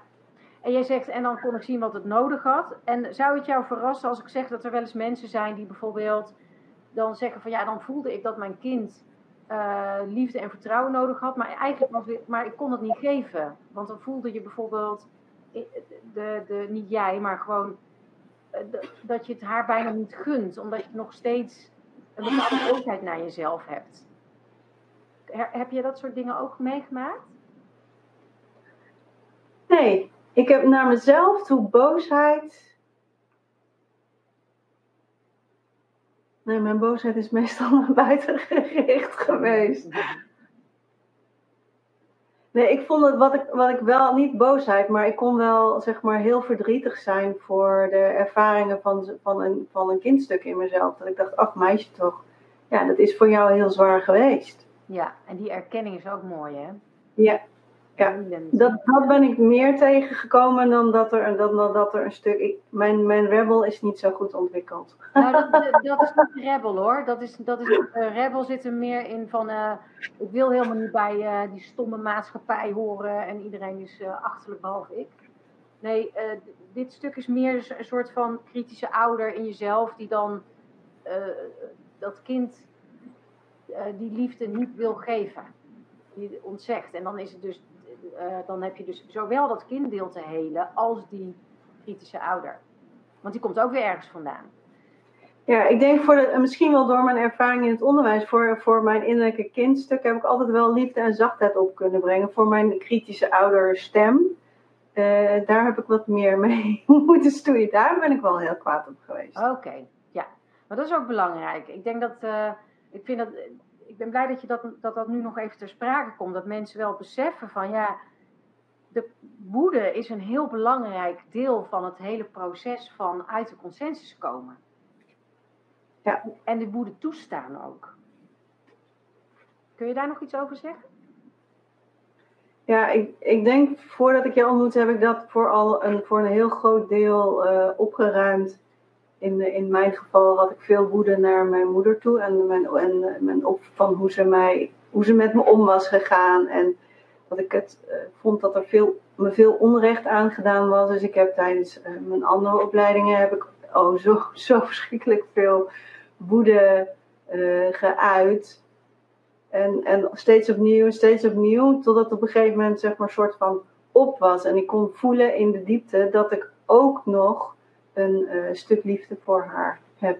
en jij zegt, en dan kon ik zien wat het nodig had. En zou het jou verrassen als ik zeg dat er wel eens mensen zijn die bijvoorbeeld dan zeggen van ja, dan voelde ik dat mijn kind uh, liefde en vertrouwen nodig had, maar eigenlijk was maar ik kon het niet geven. Want dan voelde je bijvoorbeeld, de, de, niet jij, maar gewoon de, dat je het haar bijna niet gunt, omdat je nog steeds een bepaalde boosheid naar jezelf hebt. Heb je dat soort dingen ook meegemaakt? Nee, ik heb naar mezelf toe boosheid. Nee, mijn boosheid is meestal naar buiten gericht geweest. Nee, ik vond het wat ik, wat ik wel, niet boosheid, maar ik kon wel zeg maar heel verdrietig zijn voor de ervaringen van, van, een, van een kindstuk in mezelf. Dat ik dacht, ach meisje toch, ja, dat is voor jou heel zwaar geweest. Ja, en die erkenning is ook mooi hè? Ja, ja, dat, dat ben ik meer tegengekomen dan dat er, dan, dan dat er een stuk. Ik, mijn, mijn rebel is niet zo goed ontwikkeld. Nou, dat, dat is niet rebel hoor. Dat is, dat is, uh, rebel zit er meer in van. Uh, ik wil helemaal niet bij uh, die stomme maatschappij horen en iedereen is achterlijk behalve ik. Nee, dit stuk is meer een soort van kritische ouder in jezelf die dan dat kind die liefde niet wil geven. Die ontzegt. En dan is het dus uh, dan heb je dus zowel dat kinddeel te helen als die kritische ouder. Want die komt ook weer ergens vandaan. Ja, ik denk voor de, misschien wel door mijn ervaring in het onderwijs, voor, voor mijn innerlijke kindstuk heb ik altijd wel liefde en zachtheid op kunnen brengen. Voor mijn kritische ouderstem, uh, daar heb ik wat meer mee moeten stoeien. Daar ben ik wel heel kwaad op geweest. Oké, ja. Maar dat is ook belangrijk. Ik denk dat, uh, ik vind dat, ik ben blij dat, je dat, dat dat nu nog even ter sprake komt. Dat mensen wel beseffen van ja, de woede is een heel belangrijk deel van het hele proces van uit de consensus komen. Ja. En de woede toestaan ook. Kun je daar nog iets over zeggen? Ja, ik, ik denk voordat ik je ontmoette heb ik dat voor, al een, voor een heel groot deel uh, opgeruimd in, in mijn geval had ik veel woede naar mijn moeder toe en, mijn, en mijn op van hoe ze, mij, hoe ze met me om was gegaan. En dat ik het uh, vond dat er veel, me veel onrecht aangedaan was. Dus ik heb tijdens uh, mijn andere opleidingen heb ik oh, zo, zo verschrikkelijk veel woede uh, geuit. En, en steeds opnieuw, steeds opnieuw, totdat op een gegeven moment zeg maar een soort van op was. En ik kon voelen in de diepte dat ik ook nog een uh, stuk liefde voor haar heb.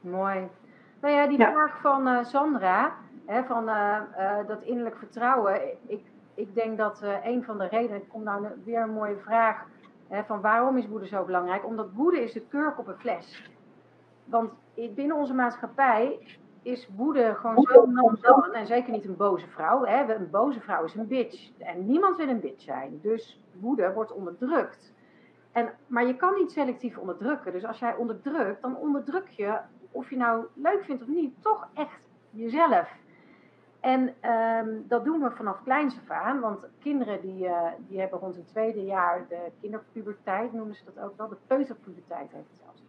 Mooi. Nou ja, die vraag van uh, Sandra, hè, van uh, dat innerlijk vertrouwen. Ik, ik denk dat een van de redenen, ik kom nou weer een mooie vraag, hè, van waarom is woede zo belangrijk? Omdat woede is de kurk op een fles. Want binnen onze maatschappij is woede gewoon zo dan, en zeker niet een boze vrouw. Hè. Een boze vrouw is een bitch. En niemand wil een bitch zijn. Dus woede wordt onderdrukt. En, maar je kan niet selectief onderdrukken. Dus als jij onderdrukt, dan onderdruk je, of je nou leuk vindt of niet, toch echt jezelf. En um, dat doen we vanaf kleins af aan, want kinderen die, uh, die hebben rond het tweede jaar de kinderpuberteit, noemen ze dat ook wel, de peuterpuberteit heet het zelfs.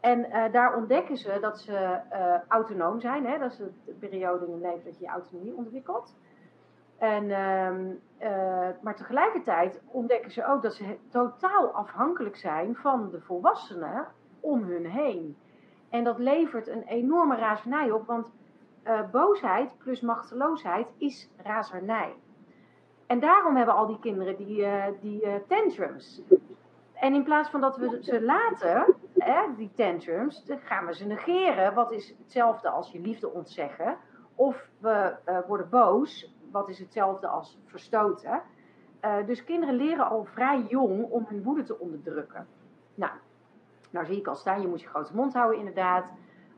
En uh, daar ontdekken ze dat ze uh, autonoom zijn, hè? dat is de periode in hun leven dat je je autonomie ontwikkelt. En, um, uh, maar tegelijkertijd ontdekken ze ook dat ze totaal afhankelijk zijn van de volwassenen om hun heen. En dat levert een enorme razernij op, want uh, boosheid plus machteloosheid is razernij. En daarom hebben al die kinderen die, uh, die tantrums. En in plaats van dat we ze laten, hè, die tantrums, dan gaan we ze negeren. Wat is hetzelfde als je liefde ontzeggen. Of we worden boos, wat is hetzelfde als verstoten. Uh, dus kinderen leren al vrij jong om hun woede te onderdrukken. Nou, nou zie ik al staan, je moet je grote mond houden inderdaad.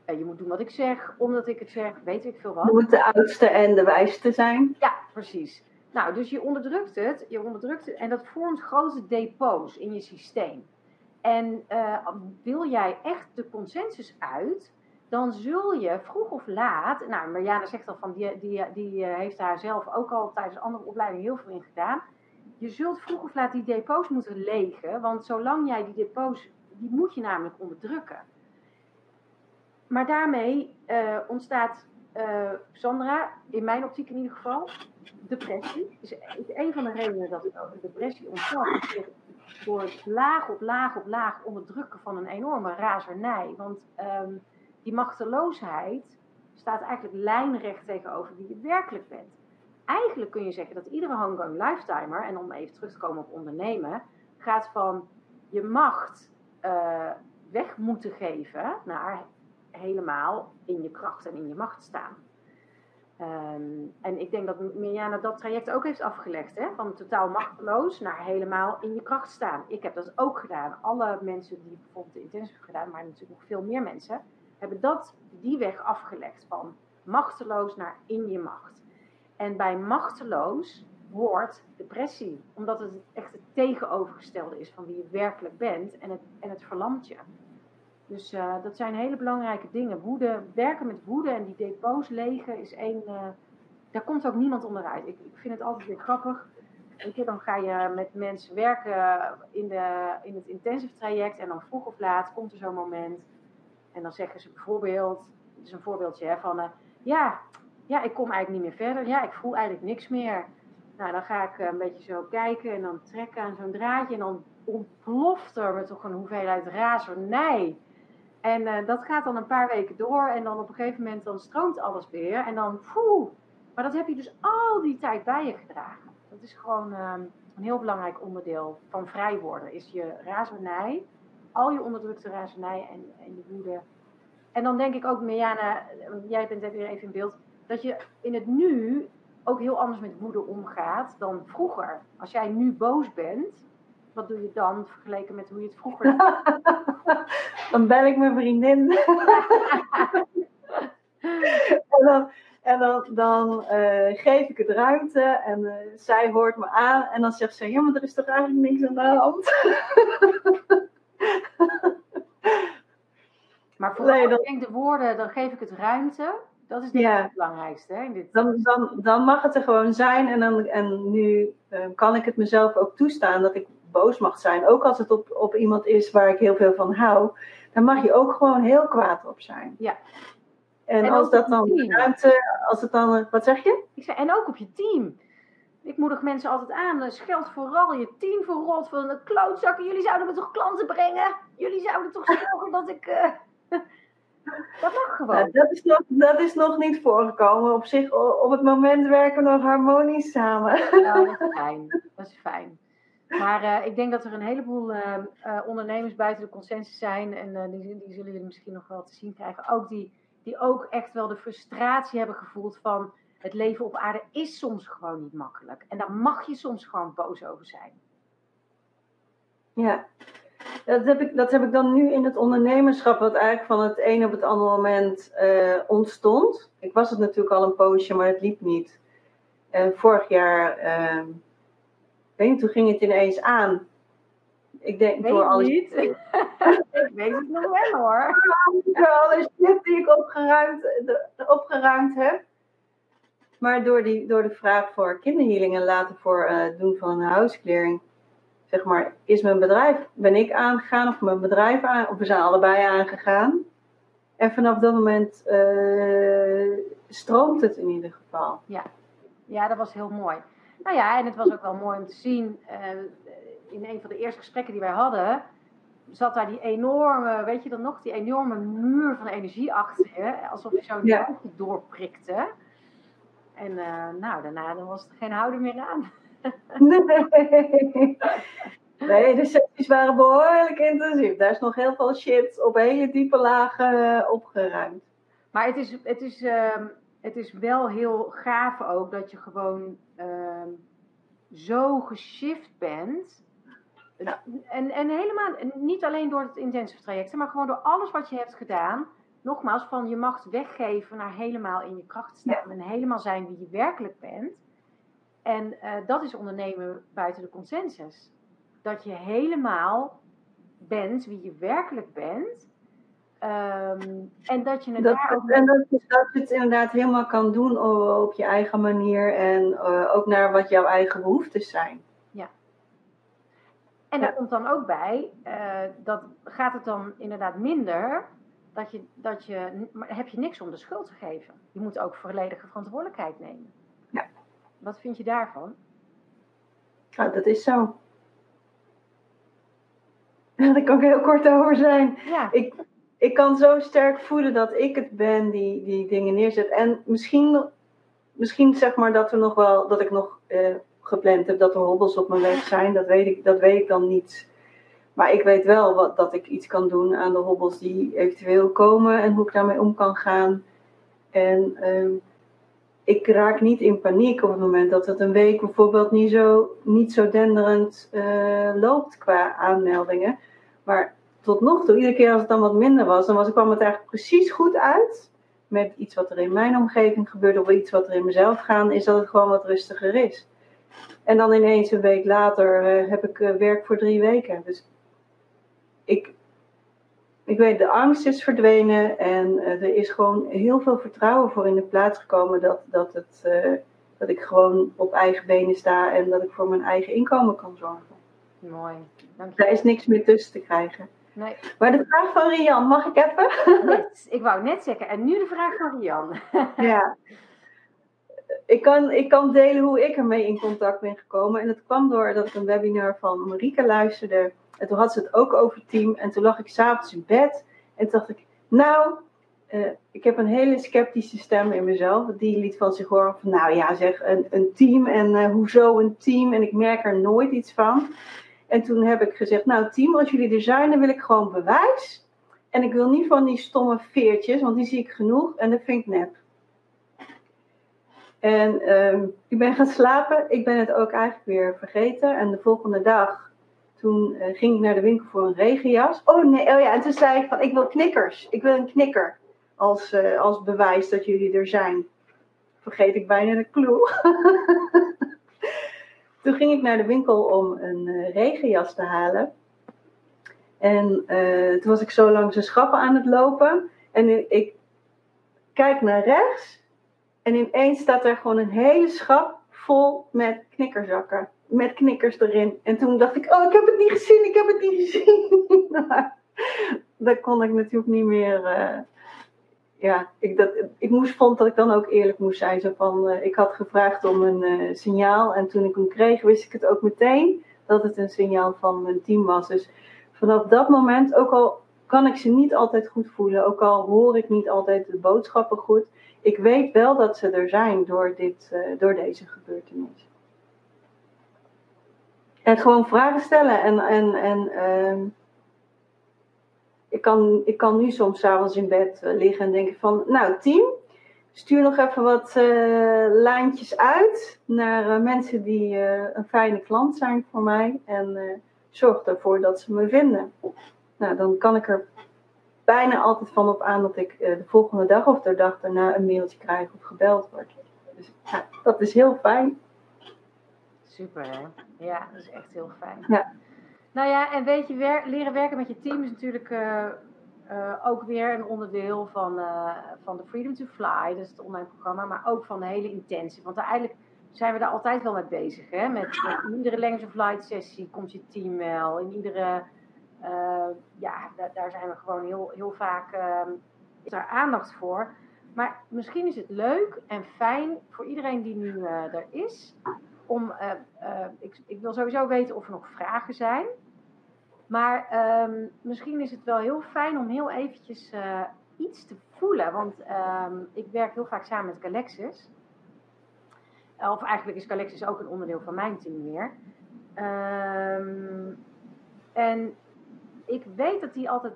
Uh, je moet doen wat ik zeg, omdat ik het zeg, weet ik veel wat. Je moet de oudste en de wijste zijn. Ja, precies. Nou, dus je onderdrukt het, je onderdrukt het en dat vormt grote depots in je systeem. En uh, wil jij echt de consensus uit, dan zul je vroeg of laat, nou Mariana zegt al van, die, die, die eh, heeft daar zelf ook al tijdens andere opleidingen heel veel in gedaan. Je zult vroeg of laat die depots moeten legen, want zolang jij die depots, die moet je namelijk onderdrukken. Maar daarmee uh, ontstaat, uh, Sandra, in mijn optiek in ieder geval, depressie. Is, is een van de redenen dat depressie ontstaat. Door het laag op laag op laag onderdrukken van een enorme razernij. Want um, die machteloosheid staat eigenlijk lijnrecht tegenover wie je werkelijk bent. Eigenlijk kun je zeggen dat iedere homegrown lifetimer, en om even terug te komen op ondernemen, gaat van je macht uh, weg moeten geven naar helemaal in je kracht en in je macht staan. Ehm, en ik denk dat Mirjana dat traject ook heeft afgelegd. Hè? Van totaal machteloos naar helemaal in je kracht staan. Ik heb dat ook gedaan. Alle mensen die bijvoorbeeld de intensive hebben gedaan, maar natuurlijk nog veel meer mensen, hebben dat, die weg afgelegd. Van machteloos naar in je macht. En bij machteloos hoort depressie. Omdat het echt het tegenovergestelde is van wie je werkelijk bent. En het, en het verlamt je. Dus uh, dat zijn hele belangrijke dingen. Woede, werken met woede en die depots legen is één. Uh, daar komt ook niemand onderuit. Ik, ik vind het altijd weer grappig. Weet je, dan ga je met mensen werken in, de, in het intensive traject. En dan vroeg of laat komt er zo'n moment. En dan zeggen ze bijvoorbeeld, dit is een voorbeeldje hè, van, uh, ja, ja, ik kom eigenlijk niet meer verder. Ja, ik voel eigenlijk niks meer. Nou, dan ga ik een beetje zo kijken en dan trekken aan zo'n draadje. En dan ontploft er met toch een hoeveelheid razernij. En uh, dat gaat dan een paar weken door. En dan op een gegeven moment dan stroomt alles weer. En dan, poeh. Maar dat heb je dus al die tijd bij je gedragen. Dat is gewoon uh, een heel belangrijk onderdeel van vrij worden. Is je razernij. Al je onderdrukte razernij en, en je woede. En dan denk ik ook, Mirjana, jij bent weer even in beeld. Dat je in het nu ook heel anders met woede omgaat dan vroeger. Als jij nu boos bent, wat doe je dan vergeleken met hoe je het vroeger deed? dan bel ik mijn vriendin. en dan, en dan, dan uh, geef ik het ruimte en uh, zij hoort me aan en dan zegt ze: Ja, maar er is toch eigenlijk niks aan de hand? maar vooral, nee, dan... ik denk de woorden, dan geef ik het ruimte. Dat is denk ja. het belangrijkste. Hè, dit... dan, dan, dan mag het er gewoon zijn en, dan, en nu uh, kan ik het mezelf ook toestaan dat ik boos mag zijn. Ook als het op, op iemand is waar ik heel veel van hou. Dan mag je ook gewoon heel kwaad op zijn. Ja. En, als dat dan ruimte, als het dan, wat zeg je? Ik zei, en ook op je team. Ik moedig mensen altijd aan. Scheld vooral je team voor rot van de klootzakken. Jullie zouden me toch klanten brengen? Jullie zouden toch zorgen dat ik. Uh... Dat mag gewoon. dat, is nog, dat is nog niet voorgekomen. Op zich, op het moment werken we nog harmonisch samen. Nou, dat is fijn. Dat is fijn. Maar uh, ik denk dat er een heleboel uh, uh, ondernemers buiten de consensus zijn. En die, die, zullen jullie misschien nog wel te zien krijgen. Ook die, die ook echt wel de frustratie hebben gevoeld van het leven op aarde is soms gewoon niet makkelijk. En daar mag je soms gewoon boos over zijn. Ja, dat heb ik, dat heb ik dan nu in het ondernemerschap, wat eigenlijk van het een op het andere moment ontstond. Ik was het natuurlijk al een poosje, maar het liep niet. En vorig jaar ehm, weet toen ging het ineens aan. Ik denk weet door alles. Niet. ik weet het nog wel hoor. Door alle shit die ik opgeruimd, de, opgeruimd heb. Maar door, die, door de vraag voor kinderhealing en later voor uh, doen van een houseclearing, zeg maar, is mijn bedrijf, ben ik aangegaan of mijn bedrijf aan, of we zijn allebei aangegaan. En vanaf dat moment uh, stroomt het in ieder geval. Ja. ja, dat was heel mooi. Nou ja, en het was ook wel mooi om te zien. Uh, in een van de eerste gesprekken die wij hadden, zat daar die enorme, weet je dan nog, die enorme muur van energie achter je. Alsof je zo ja. doorprikte. En uh, nou, daarna dan was er geen houden meer aan. nee. nee, de sessies waren behoorlijk intensief. Daar is nog heel veel shit op hele diepe lagen uh, opgeruimd. Maar het is, het is uh, het is wel heel gaaf ook dat je gewoon uh, zo geshift bent. En, en helemaal, niet alleen door het intensive traject, maar gewoon door alles wat je hebt gedaan. Nogmaals, van je macht weggeven naar helemaal in je kracht staan. En helemaal zijn wie je werkelijk bent. En uh, dat is ondernemen buiten de consensus. Dat je helemaal bent wie je werkelijk bent. Um, en dat je het dat, ook... En dat, dat je het inderdaad helemaal kan doen op je eigen manier en uh, ook naar wat jouw eigen behoeftes zijn. Ja. En daar komt dan ook bij, uh, dat gaat het dan inderdaad minder, dat je, dat je, maar heb je niks om de schuld te geven. Je moet ook volledige verantwoordelijkheid nemen. Ja. Wat vind je daarvan? Ja, dat is zo. Daar kan ik heel kort over zijn. Ja. Ik, ik kan zo sterk voelen dat ik het ben die, die dingen neerzet. En misschien, misschien zeg maar dat, er nog wel, dat ik nog uh, gepland heb dat er hobbels op mijn weg zijn. Dat weet ik, dat weet ik dan niet. Maar ik weet wel wat, dat ik iets kan doen aan de hobbels die eventueel komen en hoe ik daarmee om kan gaan. En ehm, ik raak niet in paniek op het moment dat het een week bijvoorbeeld niet zo, niet zo denderend uh, loopt qua aanmeldingen. Maar tot nog toe, iedere keer als het dan wat minder was, dan was, kwam het eigenlijk precies goed uit. Met iets wat er in mijn omgeving gebeurt of iets wat er in mezelf gaat, is dat het gewoon wat rustiger is. En dan ineens een week later uh, heb ik uh, werk voor drie weken. Dus ik, ik weet, de angst is verdwenen en uh, er is gewoon heel veel vertrouwen voor in de plaats gekomen dat, dat, het, dat ik gewoon op eigen benen sta en dat ik voor mijn eigen inkomen kan zorgen. Mooi, dank. Daar is niks meer tussen te krijgen. Nee. Maar de vraag van Rian, mag ik even? Net, ik wou net zeggen, en nu de vraag van Rian. ja. Ik kan, ik kan delen hoe ik ermee in contact ben gekomen. En dat kwam doordat ik een webinar van Marike luisterde. En toen had ze het ook over team. En toen lag ik s'avonds in bed. En toen dacht ik, nou, uh, ik heb een hele sceptische stem in mezelf. Die liet van zich horen van, nou ja, zeg, een, een team. En uh, hoezo een team? En ik merk er nooit iets van. En toen heb ik gezegd, nou team, als jullie er zijn, dan wil ik gewoon bewijs. En ik wil niet van die stomme veertjes, want die zie ik genoeg en dat vind ik nep. En um, ik ben gaan slapen. Ik ben het ook eigenlijk weer vergeten. En de volgende dag, toen uh, ging ik naar de winkel voor een regenjas. Oh nee, oh ja, en toen zei ik van, ik wil knikkers. Ik wil een knikker als, uh, als bewijs dat jullie er zijn. Vergeet ik bijna de clue. Toen ging ik naar de winkel om een uh, regenjas te halen. En toen was ik zo langs de schappen aan het lopen. En ik kijk naar rechts. En ineens staat er gewoon een hele schap vol met knikkerzakken. Met knikkers erin. En toen dacht ik, oh, ik heb het niet gezien, ik heb het niet gezien. dat kon ik natuurlijk niet meer... Uh, ja, ik, dat, ik moest, vond dat ik dan ook eerlijk moest zijn. Zo van, uh, ik had gevraagd om een uh, signaal en toen ik hem kreeg, wist ik het ook meteen dat het een signaal van mijn team was. Dus vanaf dat moment, ook al kan ik ze niet altijd goed voelen, ook al hoor ik niet altijd de boodschappen goed, ik weet wel dat ze er zijn door, dit, door deze gebeurtenis. En gewoon vragen stellen en, en, en ehm, ik kan, ik kan nu soms s'avonds in bed uh, liggen en denken van, nou team, stuur nog even wat uh, lijntjes uit naar uh, mensen die een fijne klant zijn voor mij. En zorg ervoor dat ze me vinden. Nou, dan kan ik er bijna altijd van op aan dat ik de volgende dag of de dag daarna een mailtje krijg of gebeld word. Dus ja, dat is heel fijn. Super hè? Ja, dat is echt heel fijn. Ja. Nou ja, en weet je, wer leren werken met je team is natuurlijk uh, uh, ook weer een onderdeel van, uh, van de Freedom to Fly, dus het online programma, maar ook van de hele intentie. Want uiteindelijk zijn we daar altijd wel mee bezig. Hè? Met, met in iedere Language of Light sessie komt je team wel. In iedere, ja, daar, daar, zijn we gewoon heel, heel vaak, is daar aandacht voor. Maar misschien is het leuk en fijn voor iedereen die nu er is, om, uh, uh, ik, ik, wil sowieso weten of er nog vragen zijn. Maar um, misschien is het wel heel fijn om heel eventjes uh, iets te voelen. Want um, ik werk heel vaak samen met Galexis. Of eigenlijk is Galexis ook een onderdeel van mijn team meer. Um, en ik weet dat die altijd,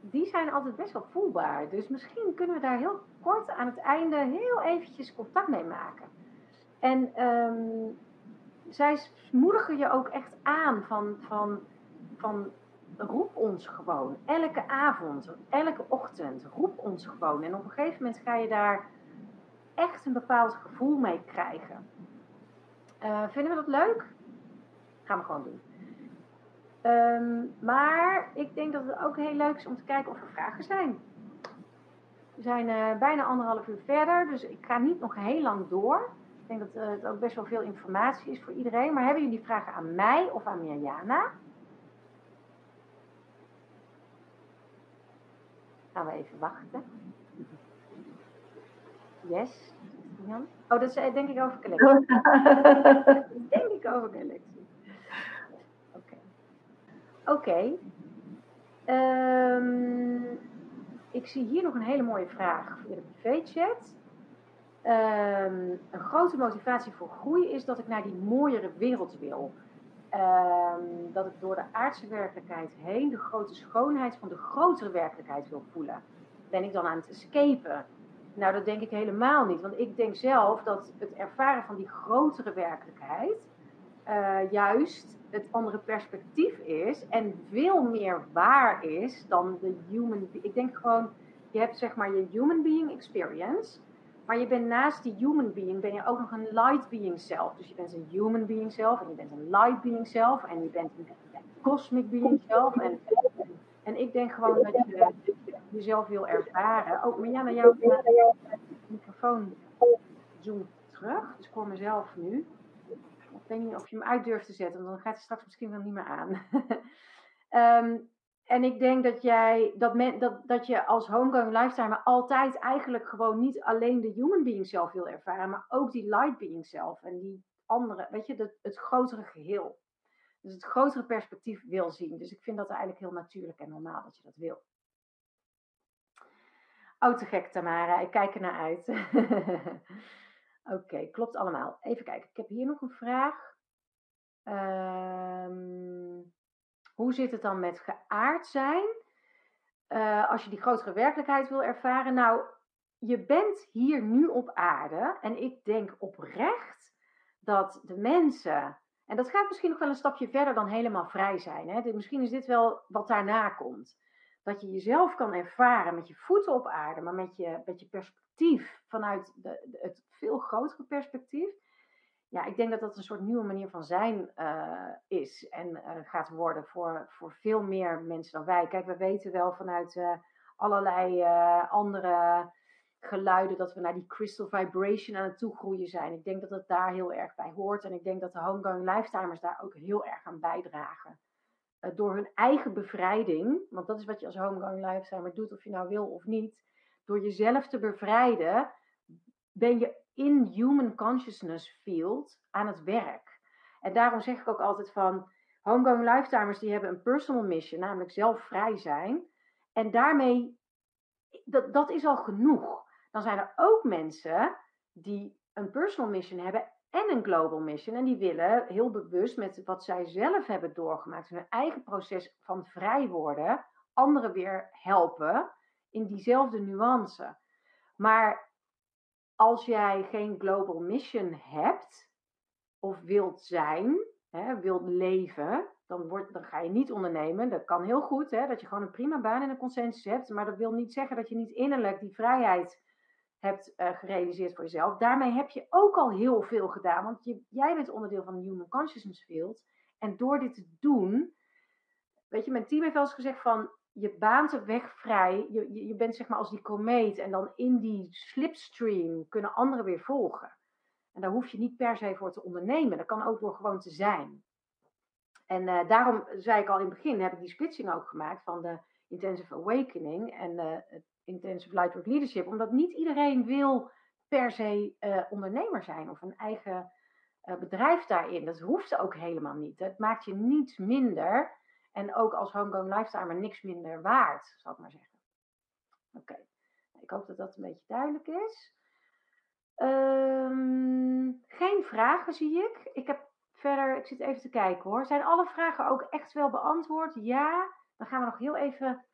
die zijn altijd best wel voelbaar. Dus misschien kunnen we daar heel kort aan het einde heel eventjes contact mee maken. En um, zij moedigen je ook echt aan van, van, van roep ons gewoon. Elke avond, elke ochtend, roep ons gewoon. En op een gegeven moment ga je daar echt een bepaald gevoel mee krijgen. Uh, vinden we dat leuk? Gaan we gewoon doen. Um, maar ik denk dat het ook heel leuk is om te kijken of er vragen zijn. We zijn uh, bijna anderhalf uur verder, dus ik ga niet nog heel lang door. Ik denk dat uh, het ook best wel veel informatie is voor iedereen. Maar hebben jullie vragen aan mij of aan Mirjana? Gaan we even wachten. Yes. Jan? Oh, dat is denk ik over collectie. denk ik over collectie. Oké. Okay. Oké. Okay. Um, ik zie hier nog een hele mooie vraag via de privéchat. Um, een grote motivatie voor groei is dat ik naar die mooiere wereld wil. ehm, dat ik door de aardse werkelijkheid heen de grote schoonheid van de grotere werkelijkheid wil voelen. Ben ik dan aan het escapen? Nou, dat denk ik helemaal niet. Want ik denk zelf dat het ervaren van die grotere werkelijkheid uh, juist het andere perspectief is en veel meer waar is dan de human. Ik denk gewoon, je hebt zeg maar je human being experience. Maar je bent naast die human being, ben je ook nog een light being zelf. Dus je bent een human being zelf en je bent een light being zelf en je bent een cosmic being zelf. En, en ik denk gewoon dat je jezelf wil ervaren. Oh, maar jouw microfoon zoomt terug. Dus ik hoor mezelf nu. Ik weet niet of je hem uit durft te zetten, want dan gaat hij straks misschien wel niet meer aan. um, En ik denk dat jij, dat, men, dat, dat je als homegoing lifetimer altijd eigenlijk gewoon niet alleen de human being zelf wil ervaren, maar ook die light being zelf en die andere, weet je, het, het grotere geheel. Dus het grotere perspectief wil zien. Dus ik vind dat eigenlijk heel natuurlijk en normaal dat je dat wil. Oh, te gek Tamara, ik kijk er naar uit. Oké, klopt allemaal. Even kijken, ik heb hier nog een vraag. Ehm hoe zit het dan met geaard zijn? Uh, als je die grotere werkelijkheid wil ervaren. Nou, je bent hier nu op aarde. En ik denk oprecht dat de mensen. En dat gaat misschien nog wel een stapje verder dan helemaal vrij zijn. Hè? Misschien is dit wel wat daarna komt. Dat je jezelf kan ervaren met je voeten op aarde, maar met je, met je perspectief vanuit de, het veel grotere perspectief ja, ik denk dat dat een soort nieuwe manier van zijn uh, is en uh, gaat worden voor, voor veel meer mensen dan wij. Kijk, we weten wel vanuit uh, allerlei andere geluiden dat we naar die crystal vibration aan het toegroeien zijn. Ik denk dat het daar heel erg bij hoort en ik denk dat de homegoing lifetimers daar ook heel erg aan bijdragen. door hun eigen bevrijding, want dat is wat je als homegoing lifetimer doet, of je nou wil of niet. Door jezelf te bevrijden, ben je in human consciousness field aan het werk. En daarom zeg ik ook altijd van homegoing lifetimers die hebben een personal mission, namelijk zelf vrij zijn. En daarmee, dat, dat is al genoeg. Dan zijn er ook mensen die een personal mission hebben en een global mission. En die willen heel bewust met wat zij zelf hebben doorgemaakt, hun eigen proces van vrij worden, anderen weer helpen in diezelfde nuance. Maar als jij geen global mission hebt of wilt zijn, hè, wilt leven, dan, wordt, dan ga je niet ondernemen. Dat kan heel goed, hè, dat je gewoon een prima baan en een consensus hebt. Maar dat wil niet zeggen dat je niet innerlijk die vrijheid hebt uh, gerealiseerd voor jezelf. Daarmee heb je ook al heel veel gedaan. Want je, jij bent onderdeel van de Human Consciousness Field. En door dit te doen, weet je, mijn team heeft wel eens gezegd van, je baant de weg vrij. Je, je, je, bent zeg maar als die komeet en dan in die slipstream kunnen anderen weer volgen. En daar hoef je niet per se voor te ondernemen. Dat kan ook door gewoon te zijn. En uh, daarom zei ik al in het begin, heb ik die splitsing ook gemaakt van de Intensive Awakening en uh, Intensive Lightwork Leadership. Omdat niet iedereen wil per se uh, ondernemer zijn of een eigen bedrijf daarin. Dat hoeft ook helemaal niet. Het maakt je niets minder en ook als homegoing lifetimer niks minder waard, zal ik maar zeggen. Oké, ik hoop dat dat een beetje duidelijk is. Um, geen vragen zie ik. Ik heb verder, ik zit even te kijken hoor. Zijn alle vragen ook echt wel beantwoord? Ja. Dan gaan we nog heel even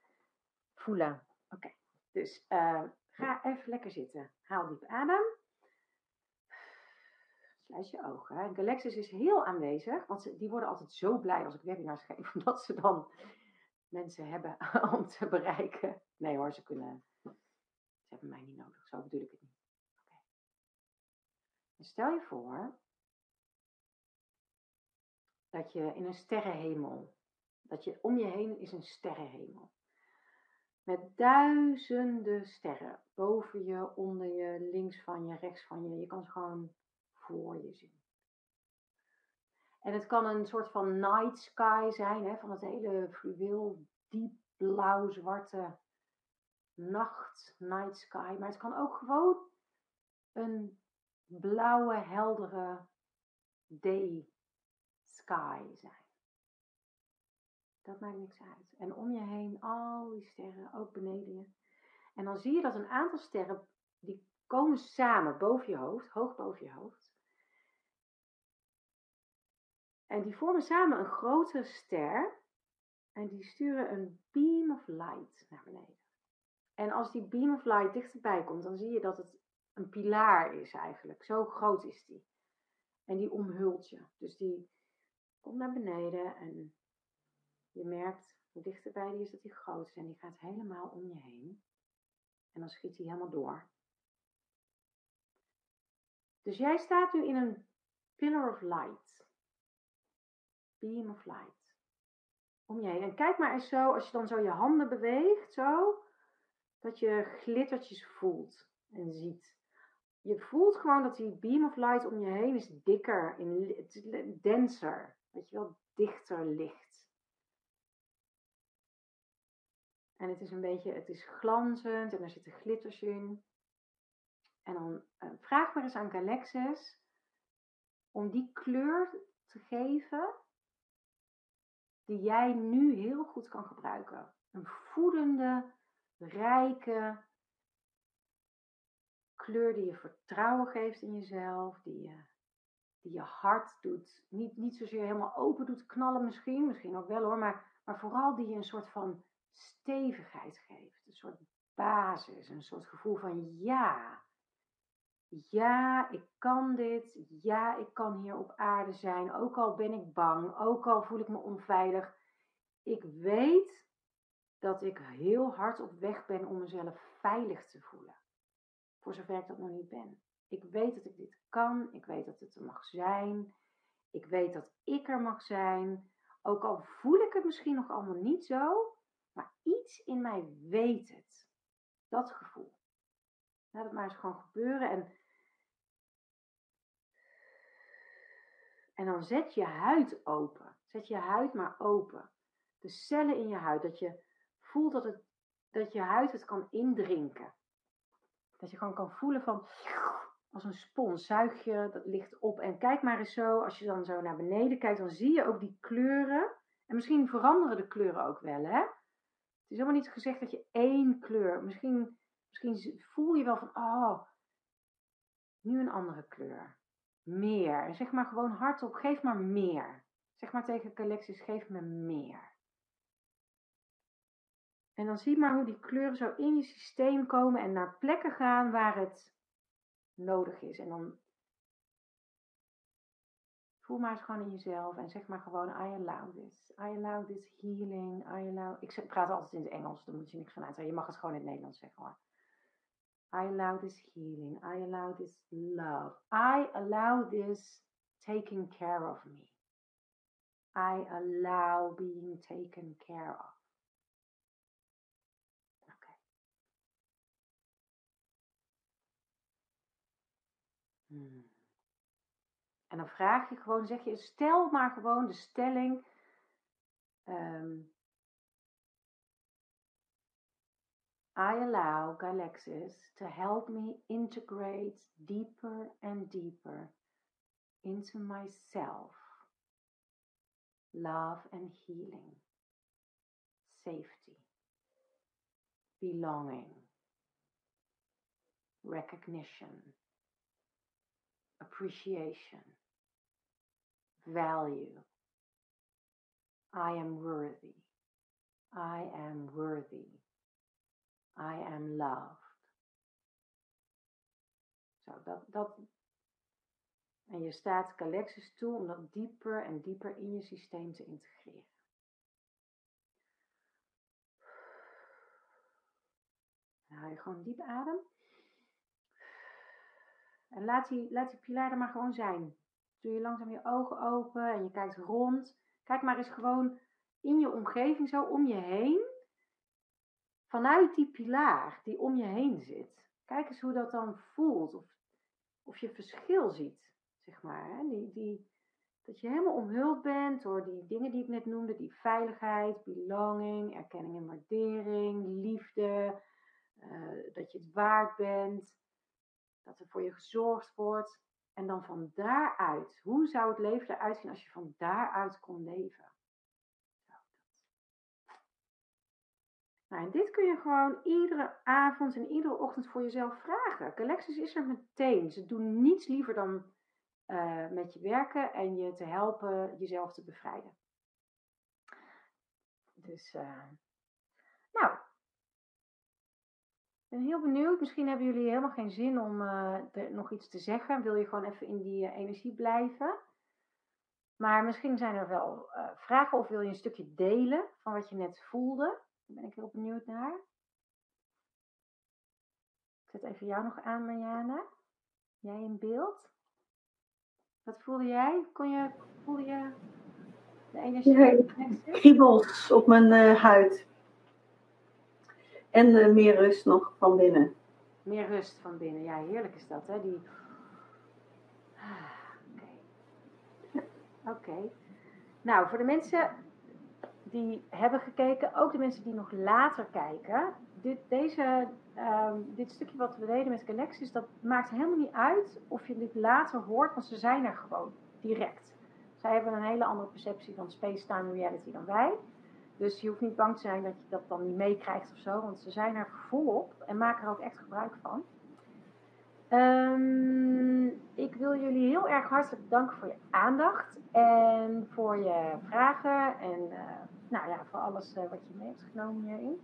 voelen. Oké, dus uh, ga even lekker zitten. Haal diep adem. Sluit je ogen. En Galexis is heel aanwezig, want ze, die worden altijd zo blij als ik webinars geef, omdat ze dan mensen hebben om te bereiken. Nee hoor, ze kunnen. Ze hebben mij niet nodig, zo bedoel ik het niet. Oké. Dus stel je voor dat je in een sterrenhemel, dat je om je heen is een sterrenhemel. Met duizenden sterren. Boven je, onder je, links van je, rechts van je. Je kan ze gewoon voor je zien. En het kan een soort van night sky zijn, hè, van het hele fluweel, diep blauw-zwarte nacht, night sky. Maar het kan ook gewoon een blauwe, heldere day sky zijn. Dat maakt niks uit. En om je heen al die sterren, ook beneden je. En dan zie je dat een aantal sterren, die komen samen boven je hoofd, hoog boven je hoofd. En die vormen samen een grotere ster. En die sturen een beam of light naar beneden. En als die beam of light dichterbij komt, dan zie je dat het een pilaar is eigenlijk. Zo groot is die. En die omhult je. Dus die komt naar beneden en je merkt hoe dichterbij die is dat die groot is. En die gaat helemaal om je heen. En dan schiet hij helemaal door. Dus jij staat nu in een pillar of light. Beam of light. Om je heen. En kijk maar eens zo, als je dan zo je handen beweegt, zo, dat je glittertjes voelt en ziet. Je voelt gewoon dat die beam of light om je heen is dikker, in, denser. Dat je wel, dichter ligt. En het is een beetje, het is glanzend en er zitten glitters in. En dan uh, vraag maar eens aan Galexis om die kleur te geven die jij nu heel goed kan gebruiken. Een voedende, rijke kleur die je vertrouwen geeft in jezelf, die je, die je hart doet, niet, niet zozeer helemaal open doet knallen misschien, misschien ook wel hoor, maar, maar vooral die je een soort van stevigheid geeft, een soort basis, een soort gevoel van ja, ja, ik kan dit. Ja, ik kan hier op aarde zijn. Ook al ben ik bang. Ook al voel ik me onveilig. Ik weet dat ik heel hard op weg ben om mezelf veilig te voelen. Voor zover ik dat nog niet ben. Ik weet dat ik dit kan. Ik weet dat het er mag zijn. Ik weet dat ik er mag zijn. Ook al voel ik het misschien nog allemaal niet zo. Maar iets in mij weet het. Dat gevoel. Laat het maar eens gewoon gebeuren. En En dan zet je huid open. Zet je huid maar open. De cellen in je huid. Dat je voelt dat, het, dat je huid het kan indrinken. Dat je gewoon kan voelen van als een spons. Zuig je dat licht op. En kijk maar eens zo. Als je dan zo naar beneden kijkt. Dan zie je ook die kleuren. En misschien veranderen de kleuren ook wel. Hè? Het is helemaal niet gezegd dat je één kleur. Misschien, misschien voel je wel van. Oh, nu een andere kleur meer. zeg maar gewoon hardop, geef maar meer. Zeg maar tegen Alexis, geef me meer. En dan zie maar hoe die kleuren zo in je systeem komen en naar plekken gaan waar het nodig is. En dan voel maar eens gewoon in jezelf en zeg maar gewoon, I allow this. I allow this healing. I allow... Ik praat altijd in het Engels, daar moet je niks van uitzeggen. Je mag het gewoon in het Nederlands zeggen hoor. I allow this healing. I allow this love. I allow this taking care of me. I allow being taken care of. Oké. Hmm. En dan vraag je gewoon, zeg je, stel maar gewoon de stelling. Um, I allow Galexis to help me integrate deeper and deeper into myself, love and healing, safety, belonging, recognition, appreciation, value. I am worthy. I am worthy. I am loved. Zo, dat, dat. En je staat Galexis toe om dat dieper en dieper in je systeem te integreren. Dan haal je gewoon diep adem. En laat die, laat die pilaar er maar gewoon zijn. Doe je langzaam je ogen open en je kijkt rond. Kijk maar eens gewoon in je omgeving zo om je heen vanuit die pilaar die om je heen zit, kijk eens hoe dat dan voelt. Of, of je verschil ziet, zeg maar. Hè? Die, die, dat je helemaal omhuld bent door die dingen die ik net noemde. Die veiligheid, belonging, erkenning en waardering, liefde. Uh, dat je het waard bent. Dat er voor je gezorgd wordt. En dan van daaruit, hoe zou het leven eruit zien als je van daaruit kon leven? En dit kun je gewoon iedere avond en iedere ochtend voor jezelf vragen. Galexis is er meteen. Ze doen niets liever dan eh, met je werken en je te helpen jezelf te bevrijden. Dus, uh, nou, ik ben heel benieuwd. Misschien hebben jullie helemaal geen zin om uh, nog iets te zeggen. Wil je gewoon even in die energie blijven? Maar misschien zijn er wel vragen of wil je een stukje delen van wat je net voelde. Daar ben ik heel benieuwd naar. Ik zet even jou nog aan, Mariana. Jij in beeld? Wat voelde jij? Kon je, voelde je de energie? Ja, kriebels op mijn uh, huid. En uh, meer rust nog van binnen. Meer rust van binnen, ja, heerlijk is dat, hè? Die... Oké. Okay. Okay. Nou, voor de mensen die hebben gekeken, ook de mensen die nog later kijken, dit, deze, um, dit stukje wat we deden met Galaxis, dat maakt helemaal niet uit of je dit later hoort, want ze zijn er gewoon direct. Zij hebben een hele andere perceptie van space-time reality dan wij. Dus je hoeft niet bang te zijn dat je dat dan niet meekrijgt of zo, want ze zijn er volop en maken er ook echt gebruik van. Um, ik wil jullie heel erg hartelijk bedanken voor je aandacht en voor je vragen en uh, nou ja, voor alles uh, wat je mee hebt genomen hierin.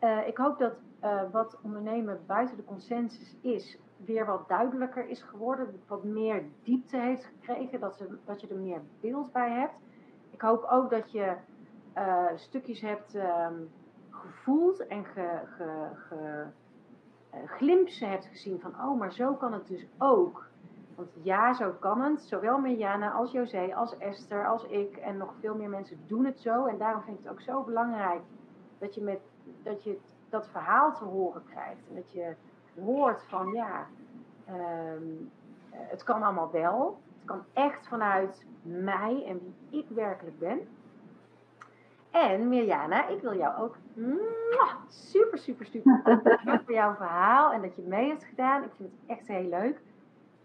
Uh, ik hoop dat uh, wat ondernemen buiten de consensus is, weer wat duidelijker is geworden. Wat meer diepte heeft gekregen, dat, ze, dat je er meer beeld bij hebt. Ik hoop ook dat je stukjes hebt um, gevoeld en ge, ge, glimpsen hebt gezien van, oh, maar zo kan het dus ook. Want ja, zo kan het. Zowel Mirjana als José, als Esther, als ik en nog veel meer mensen doen het zo. En daarom vind ik het ook zo belangrijk dat je met dat je dat verhaal te horen krijgt. En dat je hoort van ja, um, het kan allemaal wel. Het kan echt vanuit mij en wie ik werkelijk ben. En Mirjana, ik wil jou ook super, super, super bedanken voor jouw verhaal en dat je mee hebt gedaan. Ik vind het echt heel leuk.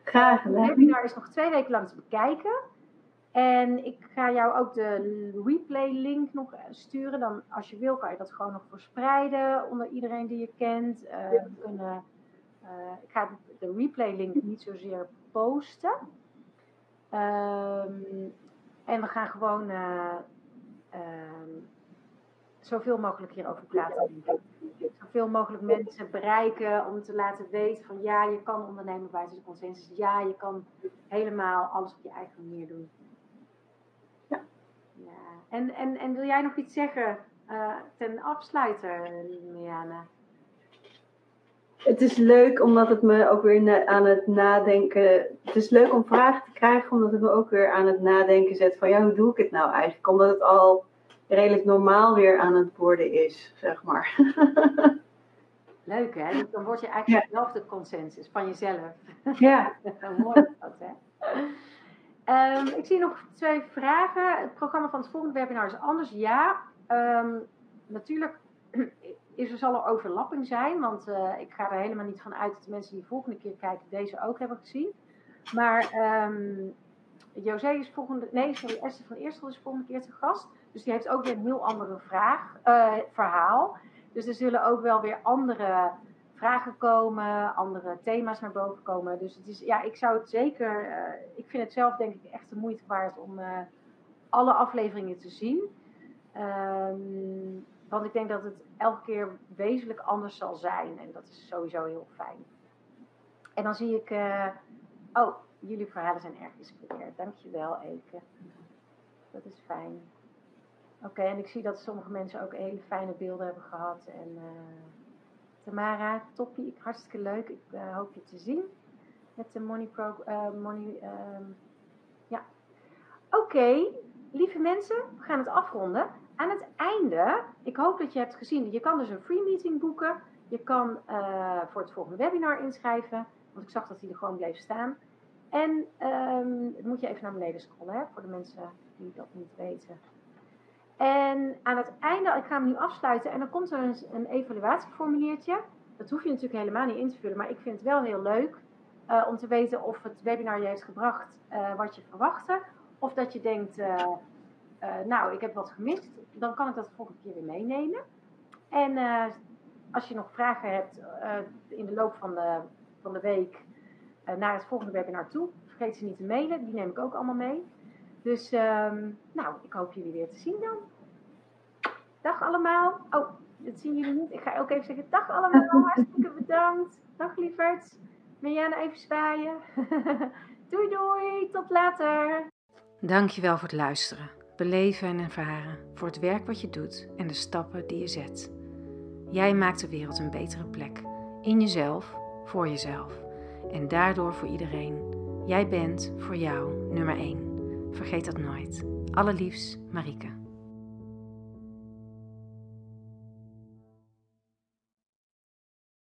Graag gedaan. Het webinar is nog twee weken lang te bekijken. En ik ga jou ook de replay link nog sturen. Dan, als je wil, kan je dat gewoon nog verspreiden onder iedereen die je kent. Uh, we kunnen, uh, ik ga de replay link niet zozeer posten. Um, en we gaan gewoon uh, um, zoveel mogelijk hierover praten. Zoveel mogelijk mensen bereiken om te laten weten van ja, je kan ondernemen buiten de consensus. Ja, je kan helemaal alles op je eigen manier doen. En, en, en wil jij nog iets zeggen uh, ten afsluiter, Miana? Het is leuk omdat het me ook weer aan het nadenken. Het is leuk om vragen te krijgen, omdat het me ook weer aan het nadenken zet van ja, hoe doe ik het nou eigenlijk? Omdat het al redelijk normaal weer aan het worden is, zeg maar. Leuk hè? Dus dan word je eigenlijk ja. zelf de consensus van jezelf. Ja. Mooi dat hè? Um, ik zie nog twee vragen. Het programma van het volgende webinar is anders. Ja, um, natuurlijk is er, zal er overlapping zijn. Want uh, ik ga er helemaal niet van uit dat de mensen die de volgende keer kijken deze ook hebben gezien. Maar um, José is volgende... Nee, sorry, Esther van Eerstel is volgende keer te gast. Dus die heeft ook weer een heel andere vraag, uh, verhaal. Dus er zullen ook wel weer andere vragen komen, andere thema's naar boven komen. Dus het is, ja, ik zou het zeker, uh, ik vind het zelf denk ik echt de moeite waard om uh, alle afleveringen te zien. Um, want ik denk dat het elke keer wezenlijk anders zal zijn. En dat is sowieso heel fijn. En dan zie ik, oh, jullie verhalen zijn erg geïnspireerd. Dankjewel, Eke. Dat is fijn. Oké, en ik zie dat sommige mensen ook hele fijne beelden hebben gehad. En Tamara, toppie, hartstikke leuk. Ik uh, hoop je te zien met de Money Pro. Money, uh, ja. Oké, lieve mensen, we gaan het afronden. Aan het einde, ik hoop dat je hebt gezien, je kan dus een free meeting boeken. Je kan voor het volgende webinar inschrijven, want ik zag dat hij er gewoon bleef staan. En um, moet je even naar beneden scrollen, hè, voor de mensen die dat niet weten. En aan het einde, ik ga hem nu afsluiten en dan komt er een, een evaluatieformuliertje. Dat hoef je natuurlijk helemaal niet in te vullen, maar ik vind het wel heel leuk uh, om te weten of het webinar je heeft gebracht uh, wat je verwachtte. Of dat je denkt, uh, nou, ik heb wat gemist. Dan kan ik dat de volgende keer weer meenemen. En als je nog vragen hebt in de loop van de, van de week naar het volgende webinar toe, vergeet ze niet te mailen, die neem ik ook allemaal mee. Dus ehm, nou, ik hoop jullie weer te zien dan. Dag allemaal. Oh, dat zien jullie niet. Ik ga ook even zeggen dag allemaal. Hartstikke bedankt. Dag lieverd. Mirjana even zwaaien. doei doei, tot later. Dankjewel voor het luisteren, beleven en ervaren, voor het werk wat je doet en de stappen die je zet. Jij maakt de wereld een betere plek. In jezelf, voor jezelf. En daardoor voor iedereen. Jij bent voor jou nummer 1. Vergeet dat nooit. Allerliefst, Marieke.